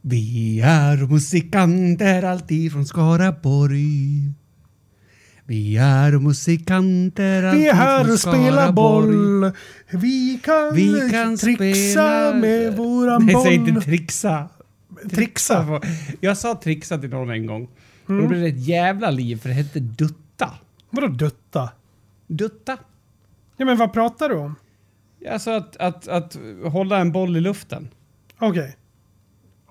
Vi är musikanter alltid från Skaraborg. Vi är musikanter alltid Vi är här från och spelar Skaraborg. boll. Vi kan, Vi kan trixa spela... med våran Nej, boll. säg inte trixa. Trixa? Jag sa trixa till någon en gång. Mm. Då blev det ett jävla liv för det hette dutta. Vadå dutta? Dutta? Ja men vad pratar du om? Alltså att, att, att hålla en boll i luften. Okej.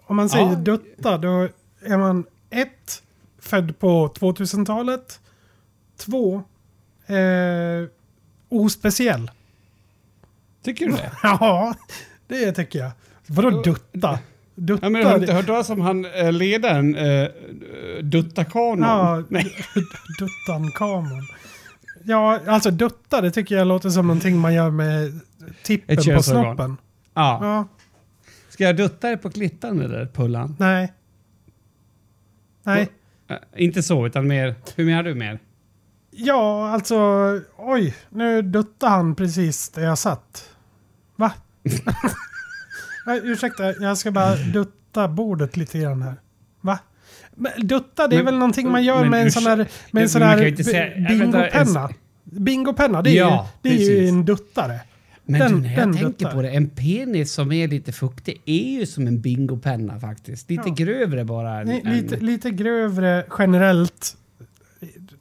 Om man säger Ja. dutta då är man ett, född på 2000-talet. Två, eh, ospeciell. Tycker du det? Ja, det tycker jag. Vadå dutta? Dutta? Ja, men har du inte hört talas om han eh, ledaren eh, Dutta-kanon? Ja, Nej. Duttan-kanon. Ja, alltså dutta det tycker jag låter som någonting man gör med tippen på snoppen. Ja. Ja, Ska jag dutta dig på klittan eller Pullan? nej. Nej. Eh, inte så, utan mer... Hur menar du mer? Ja, alltså oj, nu duttade han precis där jag satt. Va? Nej, ursäkta, jag ska bara dutta bordet lite grann här. Va? Men dutta, det är Men- väl någonting man gör men med en sån här, med en här äh, vänta, bingopenna. Bingopenna, det är, Ja, ju, det är ju precis. en duttare. Men Den- du, när jag tänker duttar. på det, en penis som är lite fuktig är ju som en bingopenna faktiskt. Lite Ja. grövre bara. än- Nej, än- lite, lite grövre generellt.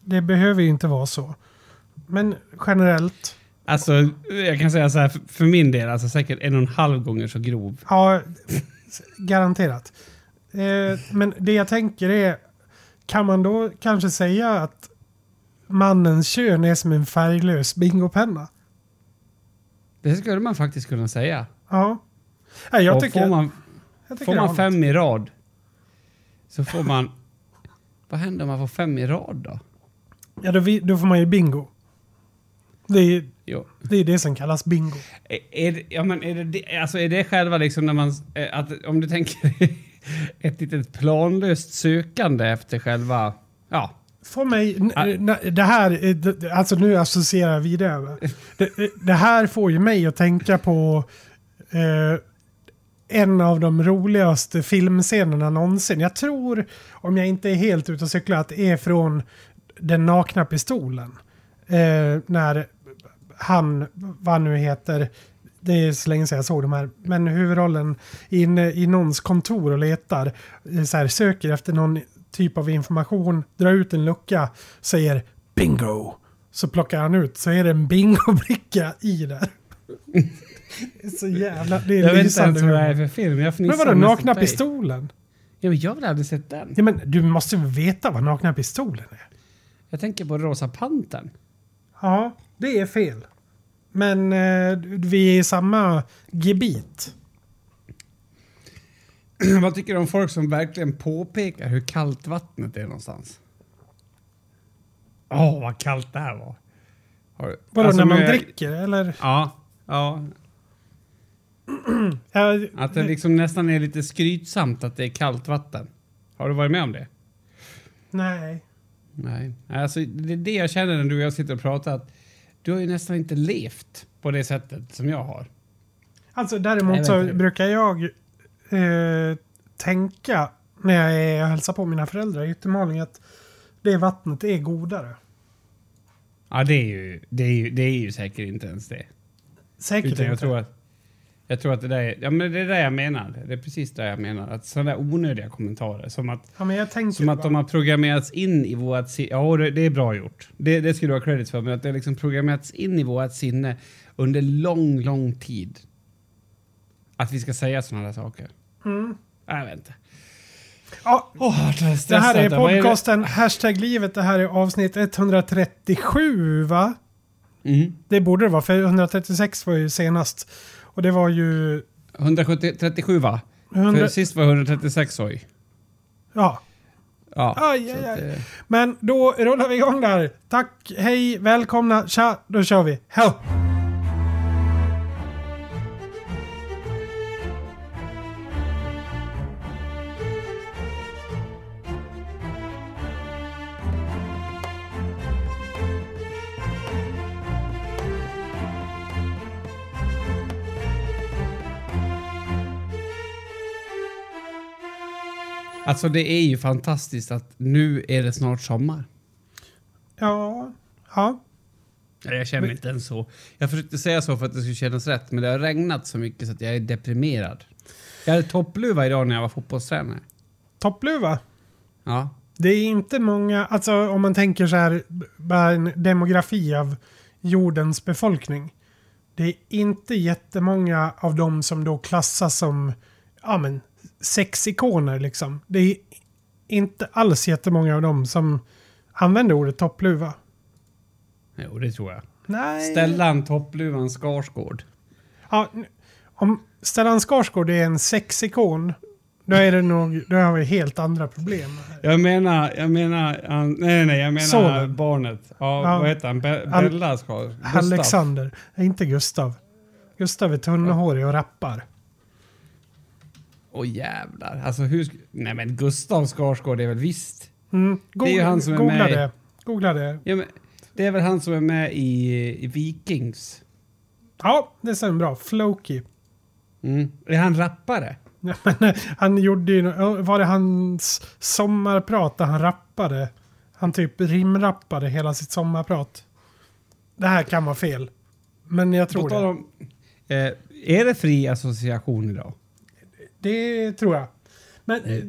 Det behöver ju inte vara så. Men generellt. Alltså, jag kan säga så här, för, för min del, alltså säkert en och en halv gånger så grov. Ja, garanterat. Eh, men det jag tänker är, kan man då kanske säga att mannens kön är som en färglös bingopenna? Det skulle man faktiskt kunna säga. Ja. Nej, jag tycker, får man, jag tycker får man fem i rad så får man... Vad händer om man får fem i rad då? Ja, då, vi- då får man ju bingo. Det är, Jo. det är det som kallas bingo. Är, är, det, ja, men är, det, det, alltså är det själva liksom när man... eh, Att, om du tänker ett litet planlöst sökande efter själva... Ja. För mig, Ah. det här, är- d- alltså nu associerar jag vidare. Det, det här får ju mig att tänka på eh, en av de roligaste filmscenerna någonsin. Jag tror, om jag inte är helt ute och cyklar, att det är från Den nakna pistolen. Eh, när han, vad nu heter, det är så länge sedan jag såg de här, men huvudrollen inne i någons kontor och letar, eh, så här, söker efter någon typ av information, drar ut en lucka, säger bingo. Så plockar han ut, så är det en bingobricka i där. Det är så jävla, det är Jag vet inte ens vad det är för film. Jag Men vadå, nakna pistolen? Ja, men jag har väl aldrig sett den. Ja men du måste veta vad nakna pistolen är? Jag tänker på Rosa Pantern. Ja, det är fel. Men eh, vi är i samma gebit. Vad tycker du om folk som verkligen påpekar hur kallt vattnet är någonstans? Åh, vad kallt det här var. Har, Vadå, alltså, när man är- dricker eller? Ja, ja. Att det liksom nästan är lite skrytsamt att det är kallt vatten. Har du varit med om det? Nej. Nej. Alltså, det är det jag känner när du och jag sitter och pratar. Att du har ju nästan inte levt på det sättet som jag har. Alltså Jag däremot så brukar jag eh, tänka när jag är och hälsar på mina föräldrar i Yttermaling att det vattnet är godare. Ja, det är ju, det är ju, det är ju säkert inte ens det. Säkert Utan jag inte. tror att, jag tror att det där är, ja men det är det jag menar. Det är precis det jag menar. Att sådana där onödiga kommentarer som att, Ja, men jag tänker som att bara- de har programmerats in i vårt sinne. Ja, det, det är bra gjort. Det, det skulle du ha credit för. Men att det har liksom programmerats in i vårt sinne under lång, lång tid. Att vi ska säga sådana där saker. Mm. Jag vet inte. Ja, Åh, det, är det här är det? podcasten Hashtag livet. Det här är avsnitt 137 va? Mm. Det borde det vara för 136 var ju senast. Och det var ju... 137 va? 100, För sist var 136 oj. ja. Ja. Aj, aj, aj. eh, Men då rullar vi igång där. Tack, hej, välkomna, tja, då kör vi. Hej! Alltså det är ju fantastiskt att nu är det snart sommar. Ja. Ja. Jag känner inte ens så. Jag försökte säga så för att det skulle kännas rätt, men det har regnat så mycket så att jag är deprimerad. Jag hade toppluva idag när jag var fotbollstränare. Toppluva. Ja. Det är inte många, alltså om man tänker så här, bara en demografi av jordens befolkning. Det är inte jättemånga av dem som då klassas som, ja men, sexikoner liksom. Det är inte alls jättemånga av dem som använder ordet toppluva. Jo, det tror jag. Nej. Stellan Toppluvan Skarsgård. Ja, om Stellan Skarsgård är en sexikon, då är det nog, då har vi helt andra problem. Jag menar, jag menar, han- nej nej, jag menar Sonen. barnet. Ja, Ja. vad heter han? Be Bella ska Gustav. Alexander, Nej, inte Gustav. Gustav är tunnhårig och rappar. Åh jävlar. Alltså hur... Nej men Gustav Skarsgård är väl visst... Mm. Det är ju han som är Googla med det. Googla det. Ja, men, det är väl han som är med i, i Vikings? Ja, det stämmer bra. Floki. Mm. Är han rappare? Ja, men, han gjorde ju... Var det hans sommarprat där han rappade? Han typ rimrappade hela sitt sommarprat. Det här kan vara fel. Men jag tror det. om, eh, är det fri association idag? Det tror jag. Men eh,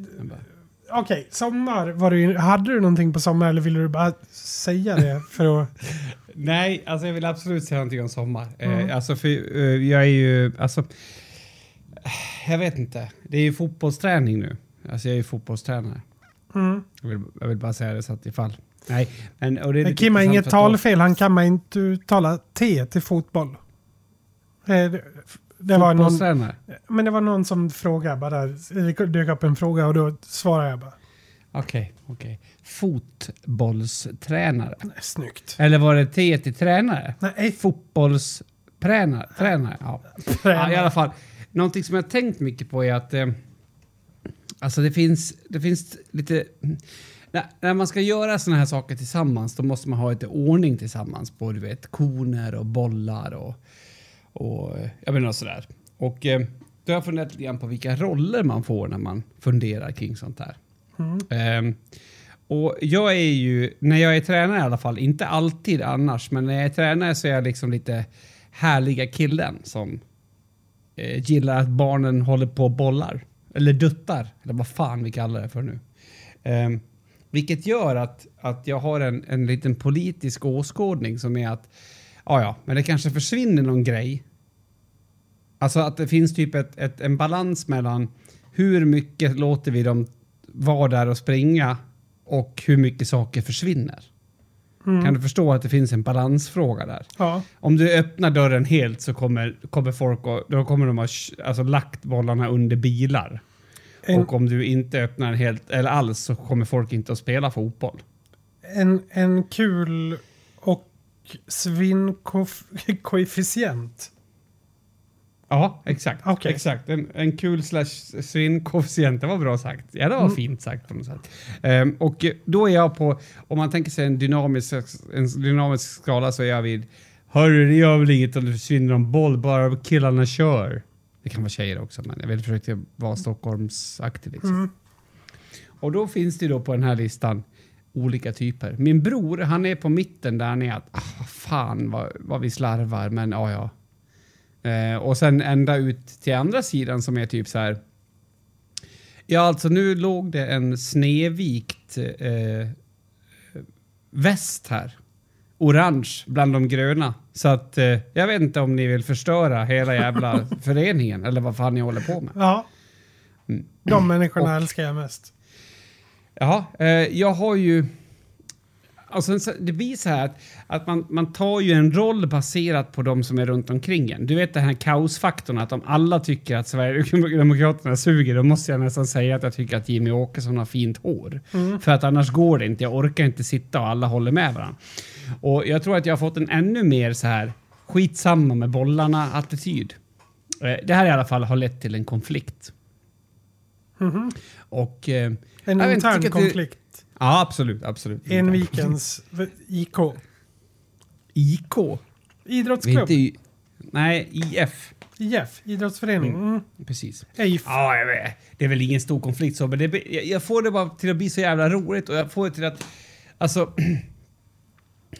okej, sommar. Var ju- hade du någonting på sommar eller ville du bara säga det för att... Nej, alltså jag vill absolut säga någonting om sommar. Mm. Eh, alltså för eh, jag är ju, alltså, jag vet inte. Det är ju fotbollsträning nu. Alltså jag är ju fotbollstränare. Mm. Jag vill, jag vill bara säga det så att ifall. Nej, men, och det är lite Kim har inget talfel. Han kan man inte uttala T till fotboll. Eh, Det, var någon, men det var någon som frågade bara. Det dök upp en fråga och då svarade jag bara. Okej, okej. Fotbollstränare. Nej, snyggt. Eller var det T till tränare? Nej, Fotbollstränare? Tränare? Ja. ja. I alla fall. Någonting som jag tänkt mycket på är att eh, alltså det finns, det finns lite... När, när man ska göra såna här saker tillsammans då måste man ha lite ordning tillsammans på du vet, koner och bollar och, och eh, jag menar sådär. Och eh, då har jag funderat lite grann på vilka roller man får när man funderar kring sånt här. Mm. Ehm, och jag är ju, när jag är tränare i alla fall, inte alltid annars, men när jag är tränare så är jag liksom lite härliga killen som eh, gillar att barnen håller på och bollar. Eller duttar, eller vad fan vi kallar det för nu. Ehm, vilket gör att, att jag har en, en liten politisk åskådning som är att, ja ja, men det kanske försvinner någon grej. Alltså att det finns typ ett, ett, en balans mellan hur mycket låter vi dem vara där och springa och hur mycket saker försvinner. Mm. Kan du förstå att det finns en balansfråga där? Ja. Om du öppnar dörren helt så kommer, kommer folk och, då kommer de ha alltså, lagt bollarna under bilar. En, Och om du inte öppnar den helt eller alls så kommer folk inte att spela fotboll. en, en kul och svinnkoefficient. Ja, exakt. Okej. exakt. En, en kul slash svinnkoefficient. Det var bra sagt. Ja, det var Mm. fint sagt på något sätt. Ehm, och då är jag på, om man tänker sig en dynamisk, en dynamisk skala så är jag vid Hörru, det gör väl inget om det försvinner en boll, bara killarna kör. Det kan vara tjejer också, men jag vill försöka vara Stockholmsaktig. Liksom. Mm. Och då finns det då på den här listan olika typer. Min bror, han är på mitten där han är att ah, fan vad, vad vi slarvar, men ja, ja. Eh, och sen ända ut till andra sidan som är typ så här. Ja, alltså nu låg det en snedvikt eh, väst här. Orange bland de gröna. Så att eh, jag vet inte om ni vill förstöra hela jävla föreningen eller vad fan ni håller på med. Ja. Mm. De människorna Och- älskar jag mest. Ja, eh, jag har ju... Alltså, så- det blir så här att, att man, man tar ju en roll baserat på de som är runt omkring en. Du vet den här kaosfaktorn att om alla tycker att Sverigedemokraterna suger då måste jag nästan säga att jag tycker att Jimmy Åkesson har fint hår. Mm. För att annars går det inte. Jag orkar inte sitta och alla håller med varandra. Och jag tror att jag har fått en ännu mer så här skitsamma med bollarna-attityd. Eh, Det här i alla fall har lett till en konflikt. Mhm. Och... eh, En intern konflikt. Ja, absolut. absolut. Envikens IK. IK? Är Idrottsklubb. inte nej, IF. IF, idrottsförening. Mm. Precis. EIF. Ja, jag vet. Det är väl ingen stor konflikt så, men det, jag, jag får det bara till att bli så jävla roligt och jag får det till att... Alltså...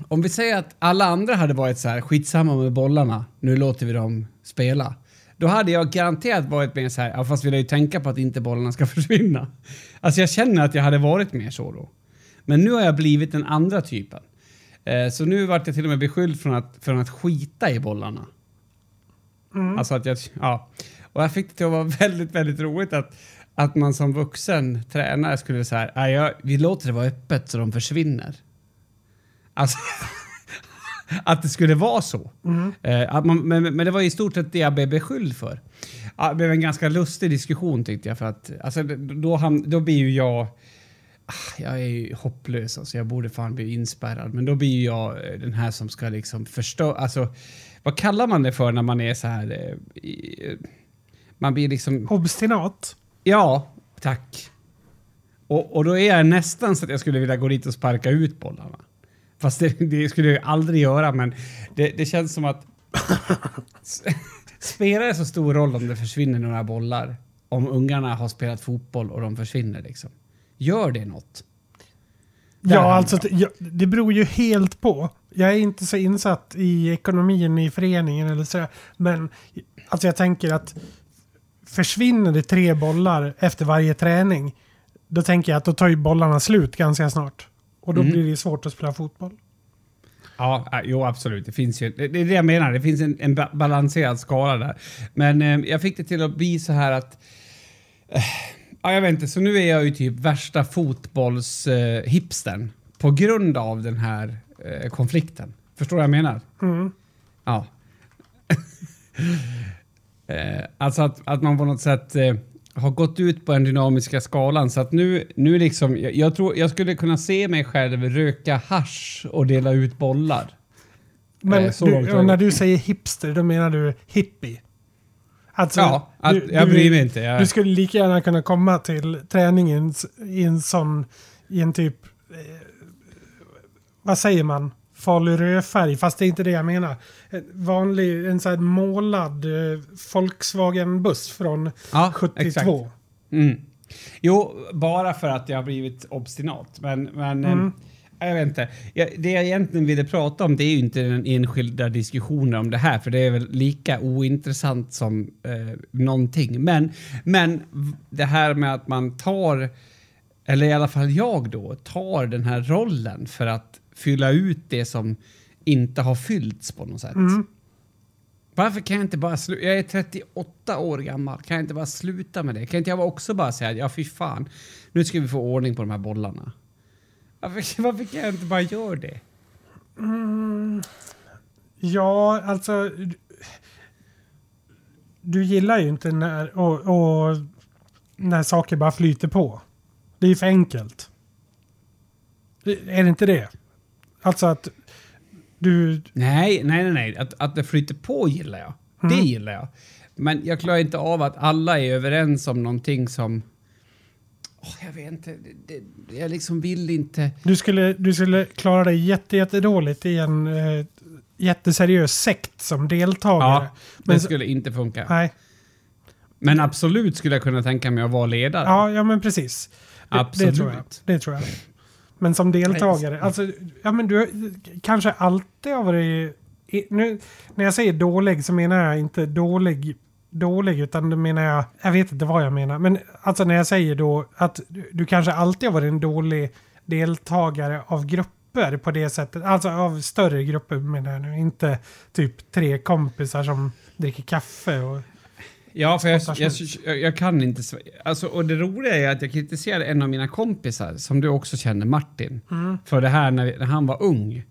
Om vi säger att alla andra hade varit så här, skitsamma med bollarna, nu låter vi dem spela. Då hade jag garanterat varit mer så här, ja, fast vi lär ju tänka på att inte bollarna ska försvinna. Alltså jag känner att jag hade varit mer så då. Men nu har jag blivit den andra typen. Eh, så nu vart jag till och med beskylld från att, från att skita i bollarna. Alltså att jag, ja. Och jag fick det till att vara väldigt, väldigt roligt att, att man som vuxen tränare skulle säga, "Nej, jag, vi låter det vara öppet så de försvinner. Alltså, att det skulle vara så. Eh, att man, men, men det var i stort sett det jag blev beskylld för. Det blev en ganska lustig diskussion tyckte jag för att alltså, då, ham, då blir ju jag Ah, jag är ju hopplös, alltså jag borde fan bli inspärrad. Men då blir ju jag eh, den här som ska liksom förstå... Alltså, vad kallar man det för när man är så här... eh, eh, Man blir liksom... Obstinat. Ja, tack. Och, och då är jag nästan så att jag skulle vilja gå dit och sparka ut bollarna. Fast det, det skulle jag aldrig göra, men det, det känns som att... Spelar det så stor roll om det försvinner några bollar? Om ungarna har spelat fotboll och de försvinner liksom. Gör det något? Där Ja, alltså det, det beror ju helt på. Jag är inte så insatt i ekonomin i föreningen eller så. Men alltså jag tänker att försvinner det tre bollar efter varje träning. Då tänker jag att då tar ju bollarna slut ganska snart. Och då Mm. blir det svårt att spela fotboll. Ja, äh, jo absolut. Det finns ju, det, det är det jag menar. Det finns en, en ba- balanserad skala där. Men eh, jag fick det till att bli så här att... Eh, ja, jag vet inte. Så nu är jag ju typ värsta fotbollshipstern eh, på grund av den här eh, konflikten. Förstår du vad jag menar? Mm. Ja. eh, alltså att, att man på något sätt eh, har gått ut på den dynamiska skalan så att nu, nu liksom, jag, jag tror jag skulle kunna se mig själv röka hasch och dela ut bollar. Men Eh, du, när du säger hipster, då menar du hippie? Alltså, Ja, att, du- jag bryr mig inte. Jag, Du skulle lika gärna kunna komma till träningen i en sån, i en typ, eh, vad säger man, Falu rödfärg, fast det är inte det jag menar. En vanlig, en sån här målad eh, Volkswagen-buss från ja, 72. exakt. Mm. Jo, bara för att jag har blivit obstinat. Men, men Mm. eh, jag vet inte. Det jag egentligen ville prata om det är ju inte den enskilda diskussionen om det här, för det är väl lika ointressant som eh, någonting. Men, men det här med att man tar, eller i alla fall jag då, tar den här rollen för att fylla ut det som inte har fyllts på något sätt. Mm. Varför kan jag inte bara sluta? Jag är 38 år gammal. Kan jag inte bara sluta med det? Kan inte jag också bara säga ja fy fan, nu ska vi få ordning på de här bollarna. Varför, varför kan jag inte bara göra det? Ja, alltså... du- Du gillar ju inte när, och, och, när saker bara flyter på. Det är ju för enkelt. Är det inte det? Alltså att du... Nej, nej, nej, nej. Att, att det flyter på gillar jag. Det Mm. gillar jag. Men jag klarar inte av att alla är överens om någonting som... Åh, jag vet inte. Det, det, jag liksom vill inte... Du skulle, du skulle klara dig jätte, jättedåligt i en eh, jätteseriös sekt som deltagare. Ja, det Men- skulle inte funka. Nej. Men absolut skulle jag kunna tänka mig att vara ledare. Ja, ja, men precis. Det, Absolut. Det tror, jag. det tror jag. Men som deltagare, alltså, ja men du kanske alltid har varit... Nu, när jag säger dålig så menar jag inte dålig, dålig utan då menar jag, jag vet inte vad jag menar, men alltså när jag säger då att du, du kanske alltid har varit en dålig deltagare av grupper på det sättet, alltså av större grupper menar jag nu, inte typ tre kompisar som dricker kaffe och... Ja, för jag, jag, jag, jag kan inte... Alltså, och det roliga är att jag kritiserade en av mina kompisar, som du också känner, Martin, Mm. för det här när, när han var ung.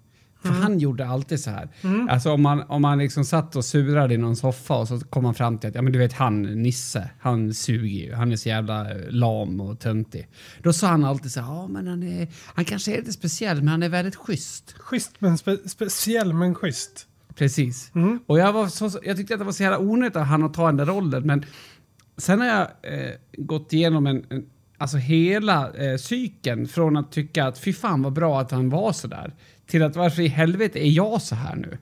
För han gjorde alltid så här. Mm. Alltså om man, om man liksom satt och surade i någon soffa och så kom man fram till att, ja men du vet han Nisse, han suger ju. Han är så jävla eh, lam och töntig. Då sa han alltid så här, ja men han är, han kanske är lite speciell men han är väldigt schysst. Schysst men spe, speciell men schysst. Precis. Mm. Och jag, var så, jag tyckte att det var så jävla onödigt av han att ta den där rollen, men sen har jag eh, gått igenom en, en, alltså hela eh, cykeln från att tycka att fy fan vad bra att han var så där till att varför i helvete är jag så här nu?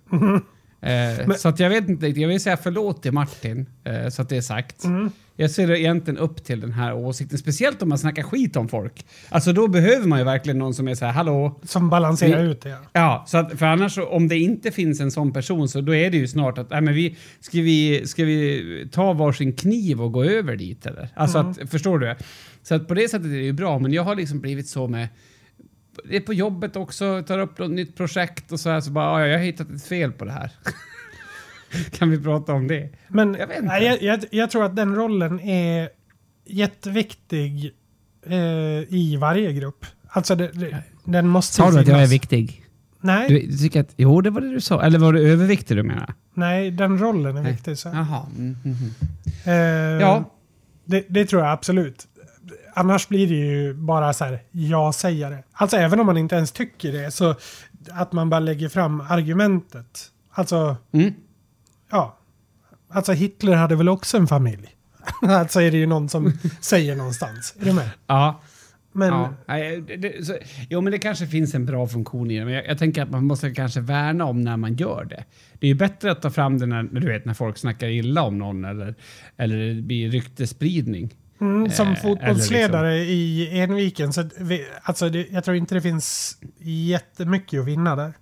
Eh, Men- Så att jag vet inte. Jag vill säga förlåt till Martin, eh, så att det är sagt. Mm. Jag ser egentligen upp till den här åsikten, speciellt om man snackar skit om folk. Alltså då behöver man ju verkligen någon som är så här, hallå? Som balanserar Vi- ut det. ja. Ja, så att, för annars om det inte finns en sån person så då är det ju snart att, nej men vi, ska vi, ska vi ta varsin kniv och gå över dit eller? Alltså att, förstår du? Så att på det sättet är det ju bra, men jag har liksom blivit så med det är på jobbet också, tar upp något nytt projekt och så här så bara, ja, jag har hittat ett fel på det här. kan vi prata om det? Men Jag vet inte. nej, jag, jag, jag tror att den rollen är jätteviktig eh, i varje grupp. Alltså det, det, den måste Sa du att jag är viktig? Nej, Du, du tycker att, jo det var det du sa, eller var det överviktig du menar? nej, den rollen är Nej. viktig. Så. Jaha. Mm, mm, mm. Eh, Ja. Det, det tror jag absolut. Annars blir det ju bara så här, ja-sägare. Alltså även om man inte ens tycker det, så att man bara lägger fram argumentet. Alltså, Mm. Ja. Alltså Hitler hade väl också en familj? alltså är det ju någon som säger någonstans. Är du med? Ja. Men ja. Nej, det, så, jo, men det kanske finns en bra funktion i det, men jag, jag tänker att man måste kanske värna om när man gör det. Det är ju bättre att ta fram det när, du vet, när folk snackar illa om någon eller, eller det blir ryktesspridning. mm, som eh, fotbollsledare i Enviken, så vi, alltså det, jag tror inte det finns jättemycket att vinna där.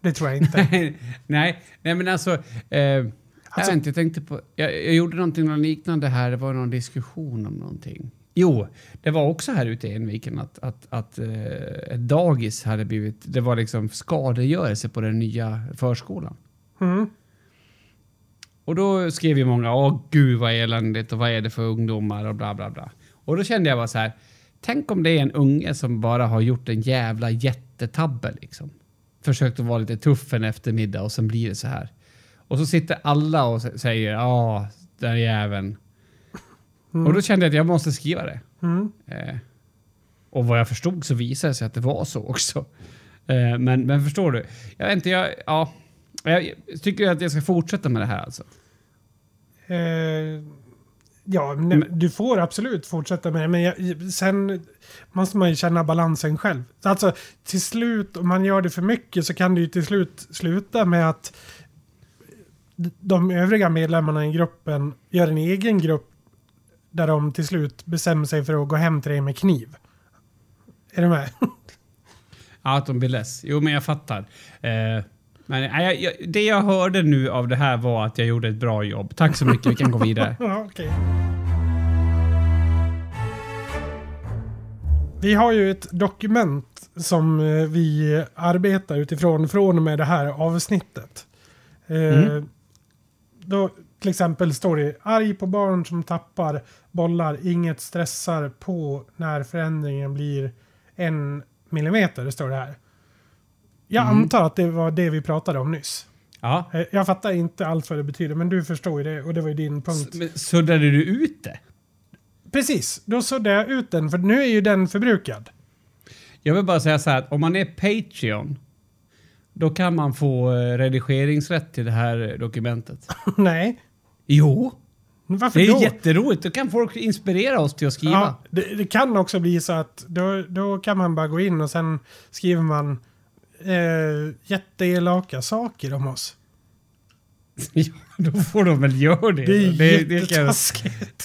Det tror jag inte. nej, nej, men alltså... Eh, jag, Alltså- inte, jag tänkte på... Jag, jag gjorde någonting liknande här. Det var någon diskussion om någonting. Jo, det var också här ute i Enviken att, att, att eh, ett dagis hade blivit... Det var liksom skadegörelse på den nya förskolan. Mm. Och då skrev ju många åh gud vad eländigt och vad är det för ungdomar och bla bla bla. Och då kände jag bara så här, tänk om det är en unge som bara har gjort en jävla jättetabbe liksom. Försökt att vara lite tuff en eftermiddag och sen blir det så här. Och så sitter alla och säger ja, den jäveln. Och då kände jag att jag måste skriva det. Mm. Eh, och vad jag förstod så visade det sig att det var så också. Eh, men, men förstår du? Jag vet inte, jag, ja, jag tycker att jag ska fortsätta med det här alltså. Eh, ja, men du får absolut fortsätta med det, men jag, sen måste man ju känna balansen själv. Alltså till slut, om man gör det för mycket så kan det ju till slut sluta med att de övriga medlemmarna i gruppen gör en egen grupp där de till slut bestämmer sig för att gå hem till dig med kniv. Är du med? Ja, att de blir less. Jo, men jag fattar. Eh, men jag, jag, det jag hörde nu av det här var att jag gjorde ett bra jobb. Tack så mycket, vi kan gå vidare. Okej. Vi har ju ett dokument som eh, vi arbetar utifrån från och med det här avsnittet. Eh, Mm. Då till exempel står det arg på barn som tappar bollar, inget stressar på när förändringen blir en millimeter, står det här. Jag Mm. antar att det var det vi pratade om nyss. Ja. Eh, Jag fattar inte alls vad det betyder, men du förstår ju det och det var ju din punkt. Men Suddade du ut det? Precis, då suddade jag ut den för nu är ju den förbrukad. Jag vill bara säga så här att om man är Patreon då kan man få eh, redigeringsrätt till det här eh, dokumentet. Nej, Jo, varför det är då? jätteroligt. Då kan folk inspirera oss till att skriva. Ja, det, det kan också bli så att då, då kan man bara gå in och sen skriver man eh, jätteelaka saker om oss. Ja, då får de väl göra det. Det är det, det kan,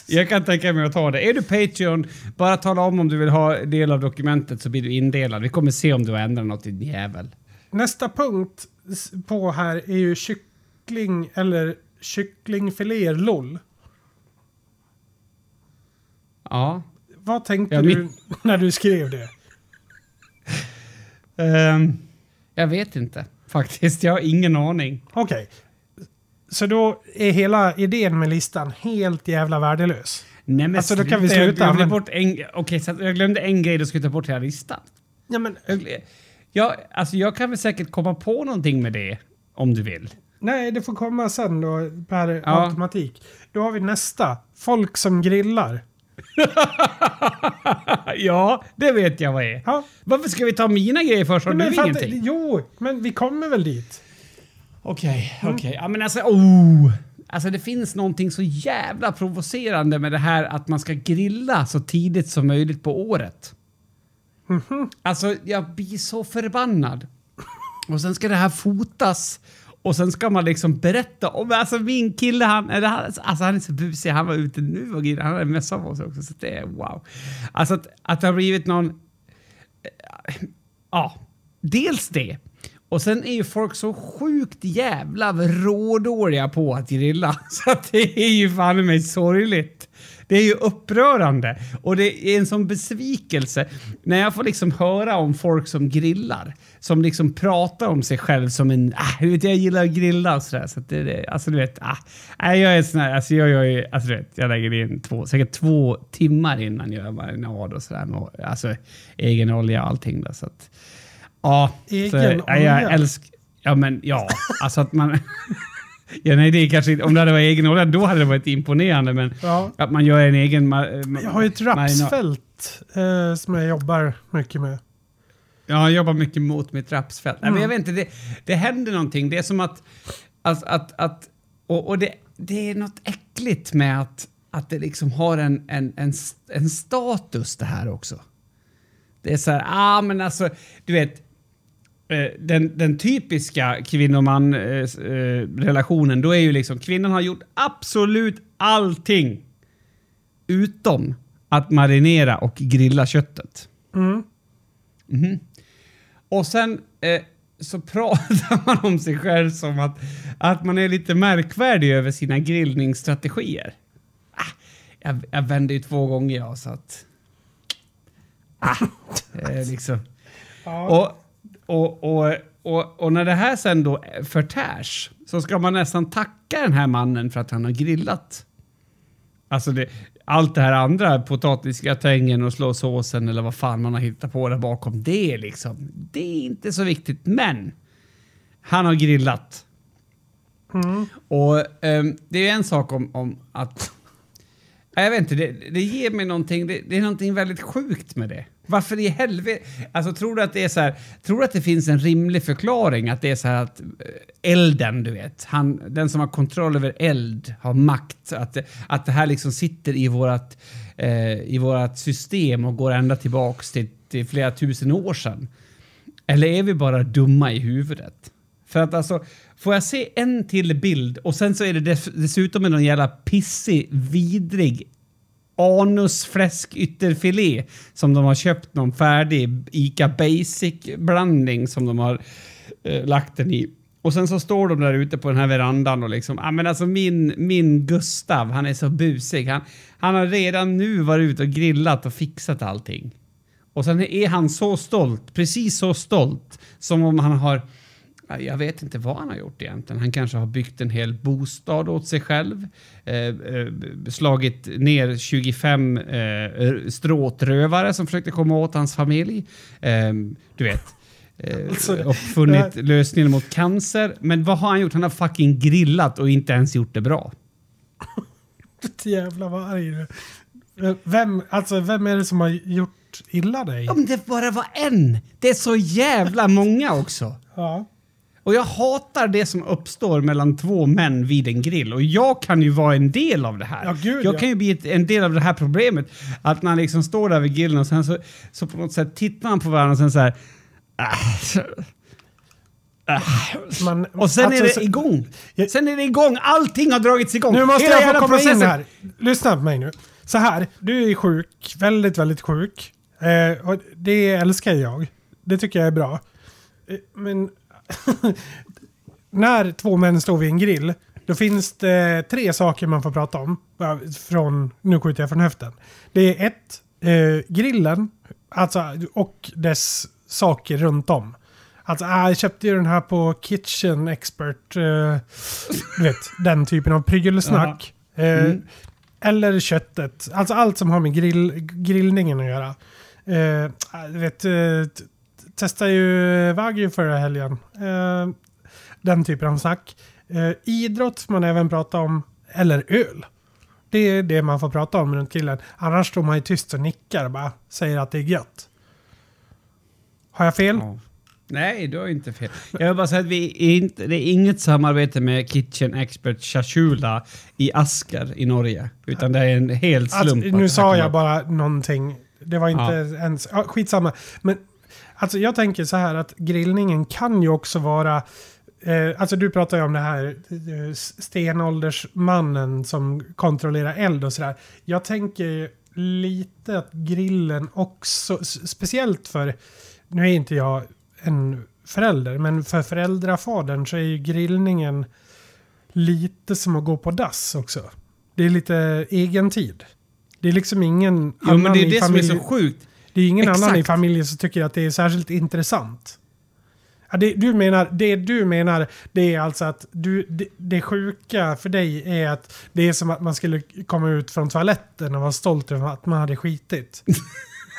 jag kan tänka mig att ta det. Är du Patreon, bara tala om om du vill ha del av dokumentet så blir du indelad. Vi kommer se om du har ändrat något din jävel. Nästa punkt på här är ju kyckling eller kycklingfiléer LOL. Ja. Vad tänkte Ja, du när du skrev det? Ehm, jag vet inte faktiskt. Jag har ingen aning. Okej. Så då är hela idén med listan helt jävla värdelös. Nej men Alltså, då kan vi sluta, Jag glömde, men- bort en, okej, så att jag glömde en grej, då ska jag ta bort hela listan. Ja, men, Jag, alltså jag kan väl säkert komma på någonting med det om du vill. nej, det får komma sen då per automatik. Då har vi nästa. Folk som grillar. ja, det vet jag vad är. Ja, Varför ska vi ta mina grejer först? Har men du ingenting? Jo, men vi kommer väl dit. Okej, Mm. okej. Ja men alltså, oh! Alltså det finns någonting så jävla provocerande med det här att man ska grilla så tidigt som möjligt på året. Mhm. Alltså jag blir så förbannad. Och sen ska det här fotas och sen ska man liksom berätta om, alltså min kille han, eller han, alltså han är så busig, han var ute nu och han hade mössa på sig också, så det är wow. Alltså att, att det har blivit någon, eh, ja, dels det. Och sen är ju folk så sjukt jävla rådåliga på att grilla, så att det är ju fan mig sorgligt. Det är ju upprörande och det är en sån besvikelse när jag får liksom höra om folk som grillar. Som liksom pratar om sig själv som en, ah, vet, jag gillar att grilla och sådär. Så att det, alltså du vet, ah, jag är sån här, alltså jag ju, alltså du vet, jag lägger in två, säkert två timmar innan jag gör marinad och sådär. Alltså egen olja och allting där. Så att, ja, Egen så, olja? Jag älskar, ja men ja, alltså att man Ja, nej, det är kanske om det hade varit egen olja, då hade det varit imponerande. Men Ja. att man gör en egen... Ma, Jag har ju ett rapsfält eh, som jag jobbar mycket med. Ja, jag jobbar mycket mot mitt rapsfält. Nej, men jag Mm. vet inte, det, det händer någonting. Det är som att... att, att, att och och det, det är något äckligt med att, att det liksom har en, en, en, en status det här också. Det är så här, ah men alltså, du vet. Eh, Den, den typiska kvinnoman-relationen, då är ju liksom kvinnan har gjort absolut allting utom att marinera och grilla köttet. Mm. Mhm. Och sen eh, så pratar man om sig själv som att, att man är lite märkvärdig över sina grillningsstrategier. Ah, jag, jag vände ju två gånger jag så att... Ah, eh, liksom. Ja. Och, och, och, och, och när det här sen då förtärs så ska man nästan tacka den här mannen för att han har grillat. Alltså det, allt det här andra, potatisgratängen och slå såsen eller vad fan man har hittat på där bakom, det är liksom, det är inte så viktigt. Men han har grillat. Mm. Och ehm, det är en sak om, om att... Jag vet inte, det, det ger mig någonting, det, det är någonting väldigt sjukt med det. Varför i helvete? Alltså tror du att det är så här, tror du att det finns en rimlig förklaring att det är så här att eh, elden, du vet, han, den som har kontroll över eld har makt, att, det- att det här liksom sitter i vårat, eh, i vårat system och går ända tillbaks till, till flera tusen år sedan. Eller är vi bara dumma i huvudet? För att alltså, får jag se en till bild och sen så är det dess, dessutom en någon jävla pissig, vidrig anusfläskytterfilé som de har köpt någon färdig ICA Basic-blandning som de har eh, lagt den i. Och sen så står de där ute på den här verandan och liksom, ah, men alltså min, min Gustav, han är så busig. Han, han har redan nu varit ute och grillat och fixat allting. Och sen är han så stolt, precis så stolt, som om han har ja, Jag vet inte vad han har gjort egentligen. Han kanske har byggt en hel bostad åt sig själv. Eh, eh, slagit ner 25 eh, stråtrövare som försökte komma åt hans familj. Eh, du vet. Eh, Alltså, det- uppfunnit lösningen mot cancer. Men vad har han gjort? Han har fucking grillat och inte ens gjort det bra. Jävla varg. Vem, alltså, vem är det som har gjort illa dig? Om det bara var en! Det är så jävla många också. Ja. Och jag hatar det som uppstår mellan två män vid en grill. Och jag kan ju vara en del av det här. Ja, gud, jag ja. kan ju bli ett, en del av det här problemet. Att man liksom står där vid grillen och sen så, så på något sätt tittar man på varandra och sen så här... "Ah, ah." Man, Och sen alltså, är det igång. Sen är det igång. Allting har dragits igång. Nu måste Hela jag få komma in här. Lyssna på mig nu. Så här, du är sjuk. Väldigt, väldigt sjuk. Eh, och det älskar jag. Det tycker jag är bra. Eh, men när två män står vid en grill, då finns det tre saker man får prata om. Från, nu skjuter jag från höften. Det är ett, eh, grillen, alltså, och dess saker runt om. Alltså, ah, jag köpte ju den här på Kitchen Expert. Eh, du vet, den typen av prylsnack. Eh, Mm. Eller köttet. Alltså allt som har med grill, grillningen att göra. Eh, du vet, eh, testade ju Wagyu förra helgen. Eh, den typen av snack. Eh, idrott får man även prata om. Eller öl. Det är det man får prata om runt grillen. Annars står man ju tyst och nickar och bara säger att det är gött. Har jag fel? Ja. Nej, du har inte fel. Jag vill bara säga att vi inte, det är inget samarbete med Kitchen Expert Chachula i Asker i Norge. Utan det är en hel slump. Alltså, nu sa jag bara någonting. Det var inte Ja. ens... Ja, skitsamma. Men alltså, jag tänker så här att grillningen kan ju också vara Eh, alltså du pratar ju om det här eh, stenåldersmannen som kontrollerar eld och sådär. Jag tänker lite att grillen också, speciellt för, nu är inte jag en förälder, men för föräldrafadern så är ju grillningen lite som att gå på dass också. Det är lite egen tid. Det är liksom ingen Jo, men det är i det som är familj- så sjukt. Det är ingen annan i Exakt. familjen som tycker att det är särskilt intressant. Ja, det, du menar, det du menar det är alltså att du, det, det sjuka för dig är att det är som att man skulle komma ut från toaletten och vara stolt över att man hade skitit.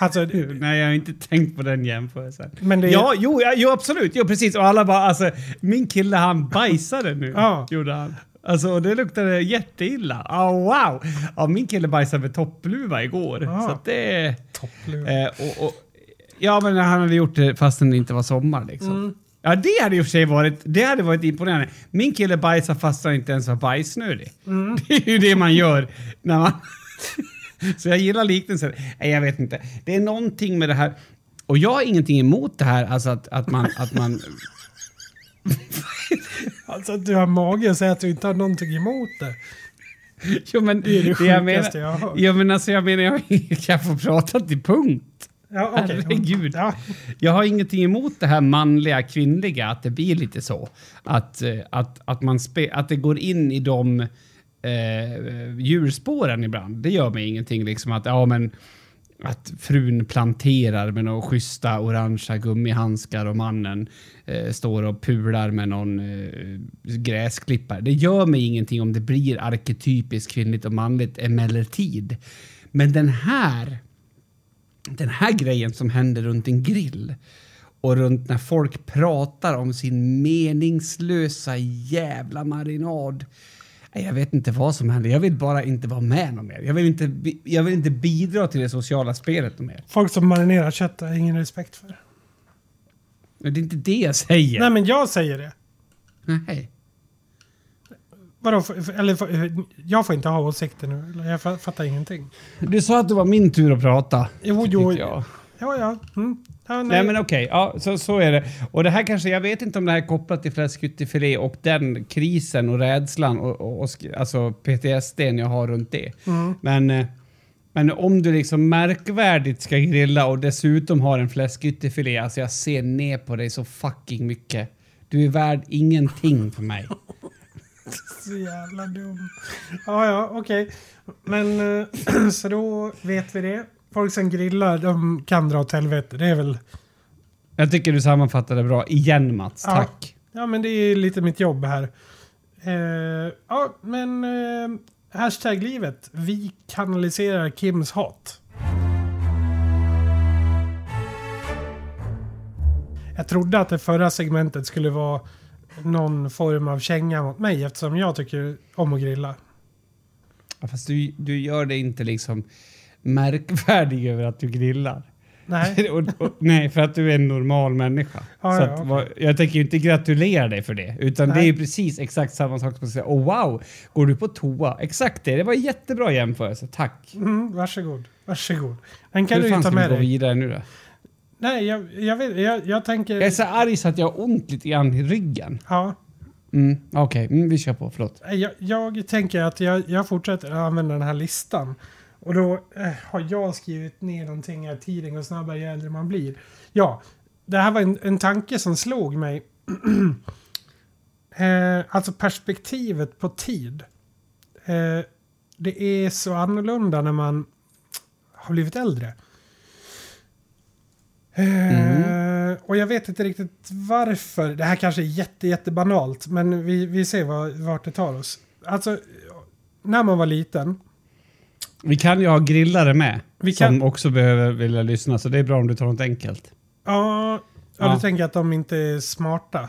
Alltså, Nej, jag har inte tänkt på den jämförelsen. men det är, Ja, jo, ja, jo, absolut. Jo, precis. Och alla bara, alltså, min kille han bajsade nu. Ja. Gjorde han. Alltså, och det luktade jätteilla. Oh, wow! Ja, min kille bajsade med toppluva igår. Ja. Så det... toppluva. Eh, och, och, ja, men han hade gjort det fastän det inte var sommar liksom. Mm. Ja, det hade i och för sig varit, det hade varit imponerande. Min kille bajsar fast han inte ens var bajsnödig. Mm. Det är ju det man gör när man... Så jag gillar liknelsen. Nej, jag vet inte. Det är någonting med det här. Och jag har ingenting emot det här, alltså att, att man... Att man Alltså att du har mage att säga att du inte har någonting emot det. jo, men Det är det jag sjukaste menar, jag har hört. Ja, men alltså jag menar, jag kan få prata till punkt. Ja, okej. Herregud. Ja. Jag har ingenting emot det här manliga, kvinnliga, att det blir lite så. Att, eh, att, att, man spe, att det går in i de eh, djurspåren ibland. Det gör mig ingenting. Liksom att, ja, men, att frun planterar med några schyssta orangea gummihandskar och mannen eh, står och pular med någon eh, gräsklippare. Det gör mig ingenting om det blir arketypiskt kvinnligt och manligt emellertid. Men den här den här grejen som händer runt en grill och runt när folk pratar om sin meningslösa jävla marinad. Nej, Jag vet inte vad som händer. Jag vill bara inte vara med någon mer. Jag vill inte, jag vill inte bidra till det sociala spelet någon mer. Folk som marinerar kött har jag ingen respekt för. Men Det är inte det jag säger. Nej, men jag säger det. Nej. Vadå, för, eller för, jag får inte ha åsikter nu. eller? Jag fa- fattar ingenting. Du sa att det var min tur att prata. Jo, jo. jag. Ja, ja. Mm. Ja nej. Nej men okej, ja, så, så är det. Och det här kanske, jag vet inte om det här är kopplat till fläskyttifilé och den krisen och rädslan och, och, och alltså PTSD jag har runt det. Mm. Men, eh, men om du liksom märkvärdigt ska grilla och dessutom har en fläskyttifilé, alltså jag ser ner på dig så fucking mycket. Du är värd ingenting för mig. Så jävla dum. Ja, ja, okej. Men eh, så då vet vi det. Folk som grillar, de kan dra åt helvete. Det är väl... Jag tycker du sammanfattade bra. Igen Mats, Ja. tack. Ja, men det är lite mitt jobb här. Eh, ja, men... Eh, hashtag livet. Vi kanaliserar Kims hat. Jag trodde att det förra segmentet skulle vara någon form av känga mot mig eftersom jag tycker om att grilla. Ja, fast du, du gör det inte liksom märkvärdig över att du grillar. Nej. och, och, nej, för att du är en normal människa. Ja, så ja, att, okej. vad- Jag tänker ju inte gratulera dig för det, utan det Nej. är ju precis exakt samma sak som att säga oh wow, går du på toa? Exakt det, det var en jättebra jämförelse, tack. Mm, varsågod. Varsågod. Den kan Hur du ju fan ta ska vi med gå vidare nu då? Nej, jag, jag, vet, jag, jag tänker... Jag är så arg så att jag har ont lite grann i ryggen. Ja, Mm, Okej, mm, vi kör på, förlåt. jag, jag tänker att jag, jag fortsätter använda den här listan. Och då eh, har jag skrivit ner någonting här. Tiden går snabbare ju äldre man blir. Ja, det här var en, en tanke som slog mig. eh, alltså perspektivet på tid. Eh, det är så annorlunda när man har blivit äldre. Eh, och jag vet inte riktigt varför. Det här kanske är jätte, jätte banalt, men vi, vi ser var, vart det tar oss. Alltså, när man var liten. Vi kan ju ha grillare med, Vi kan- som också behöver vilja lyssna, så det är bra om du tar något enkelt. Ja, ja. Ja. du tänker att de inte är smarta.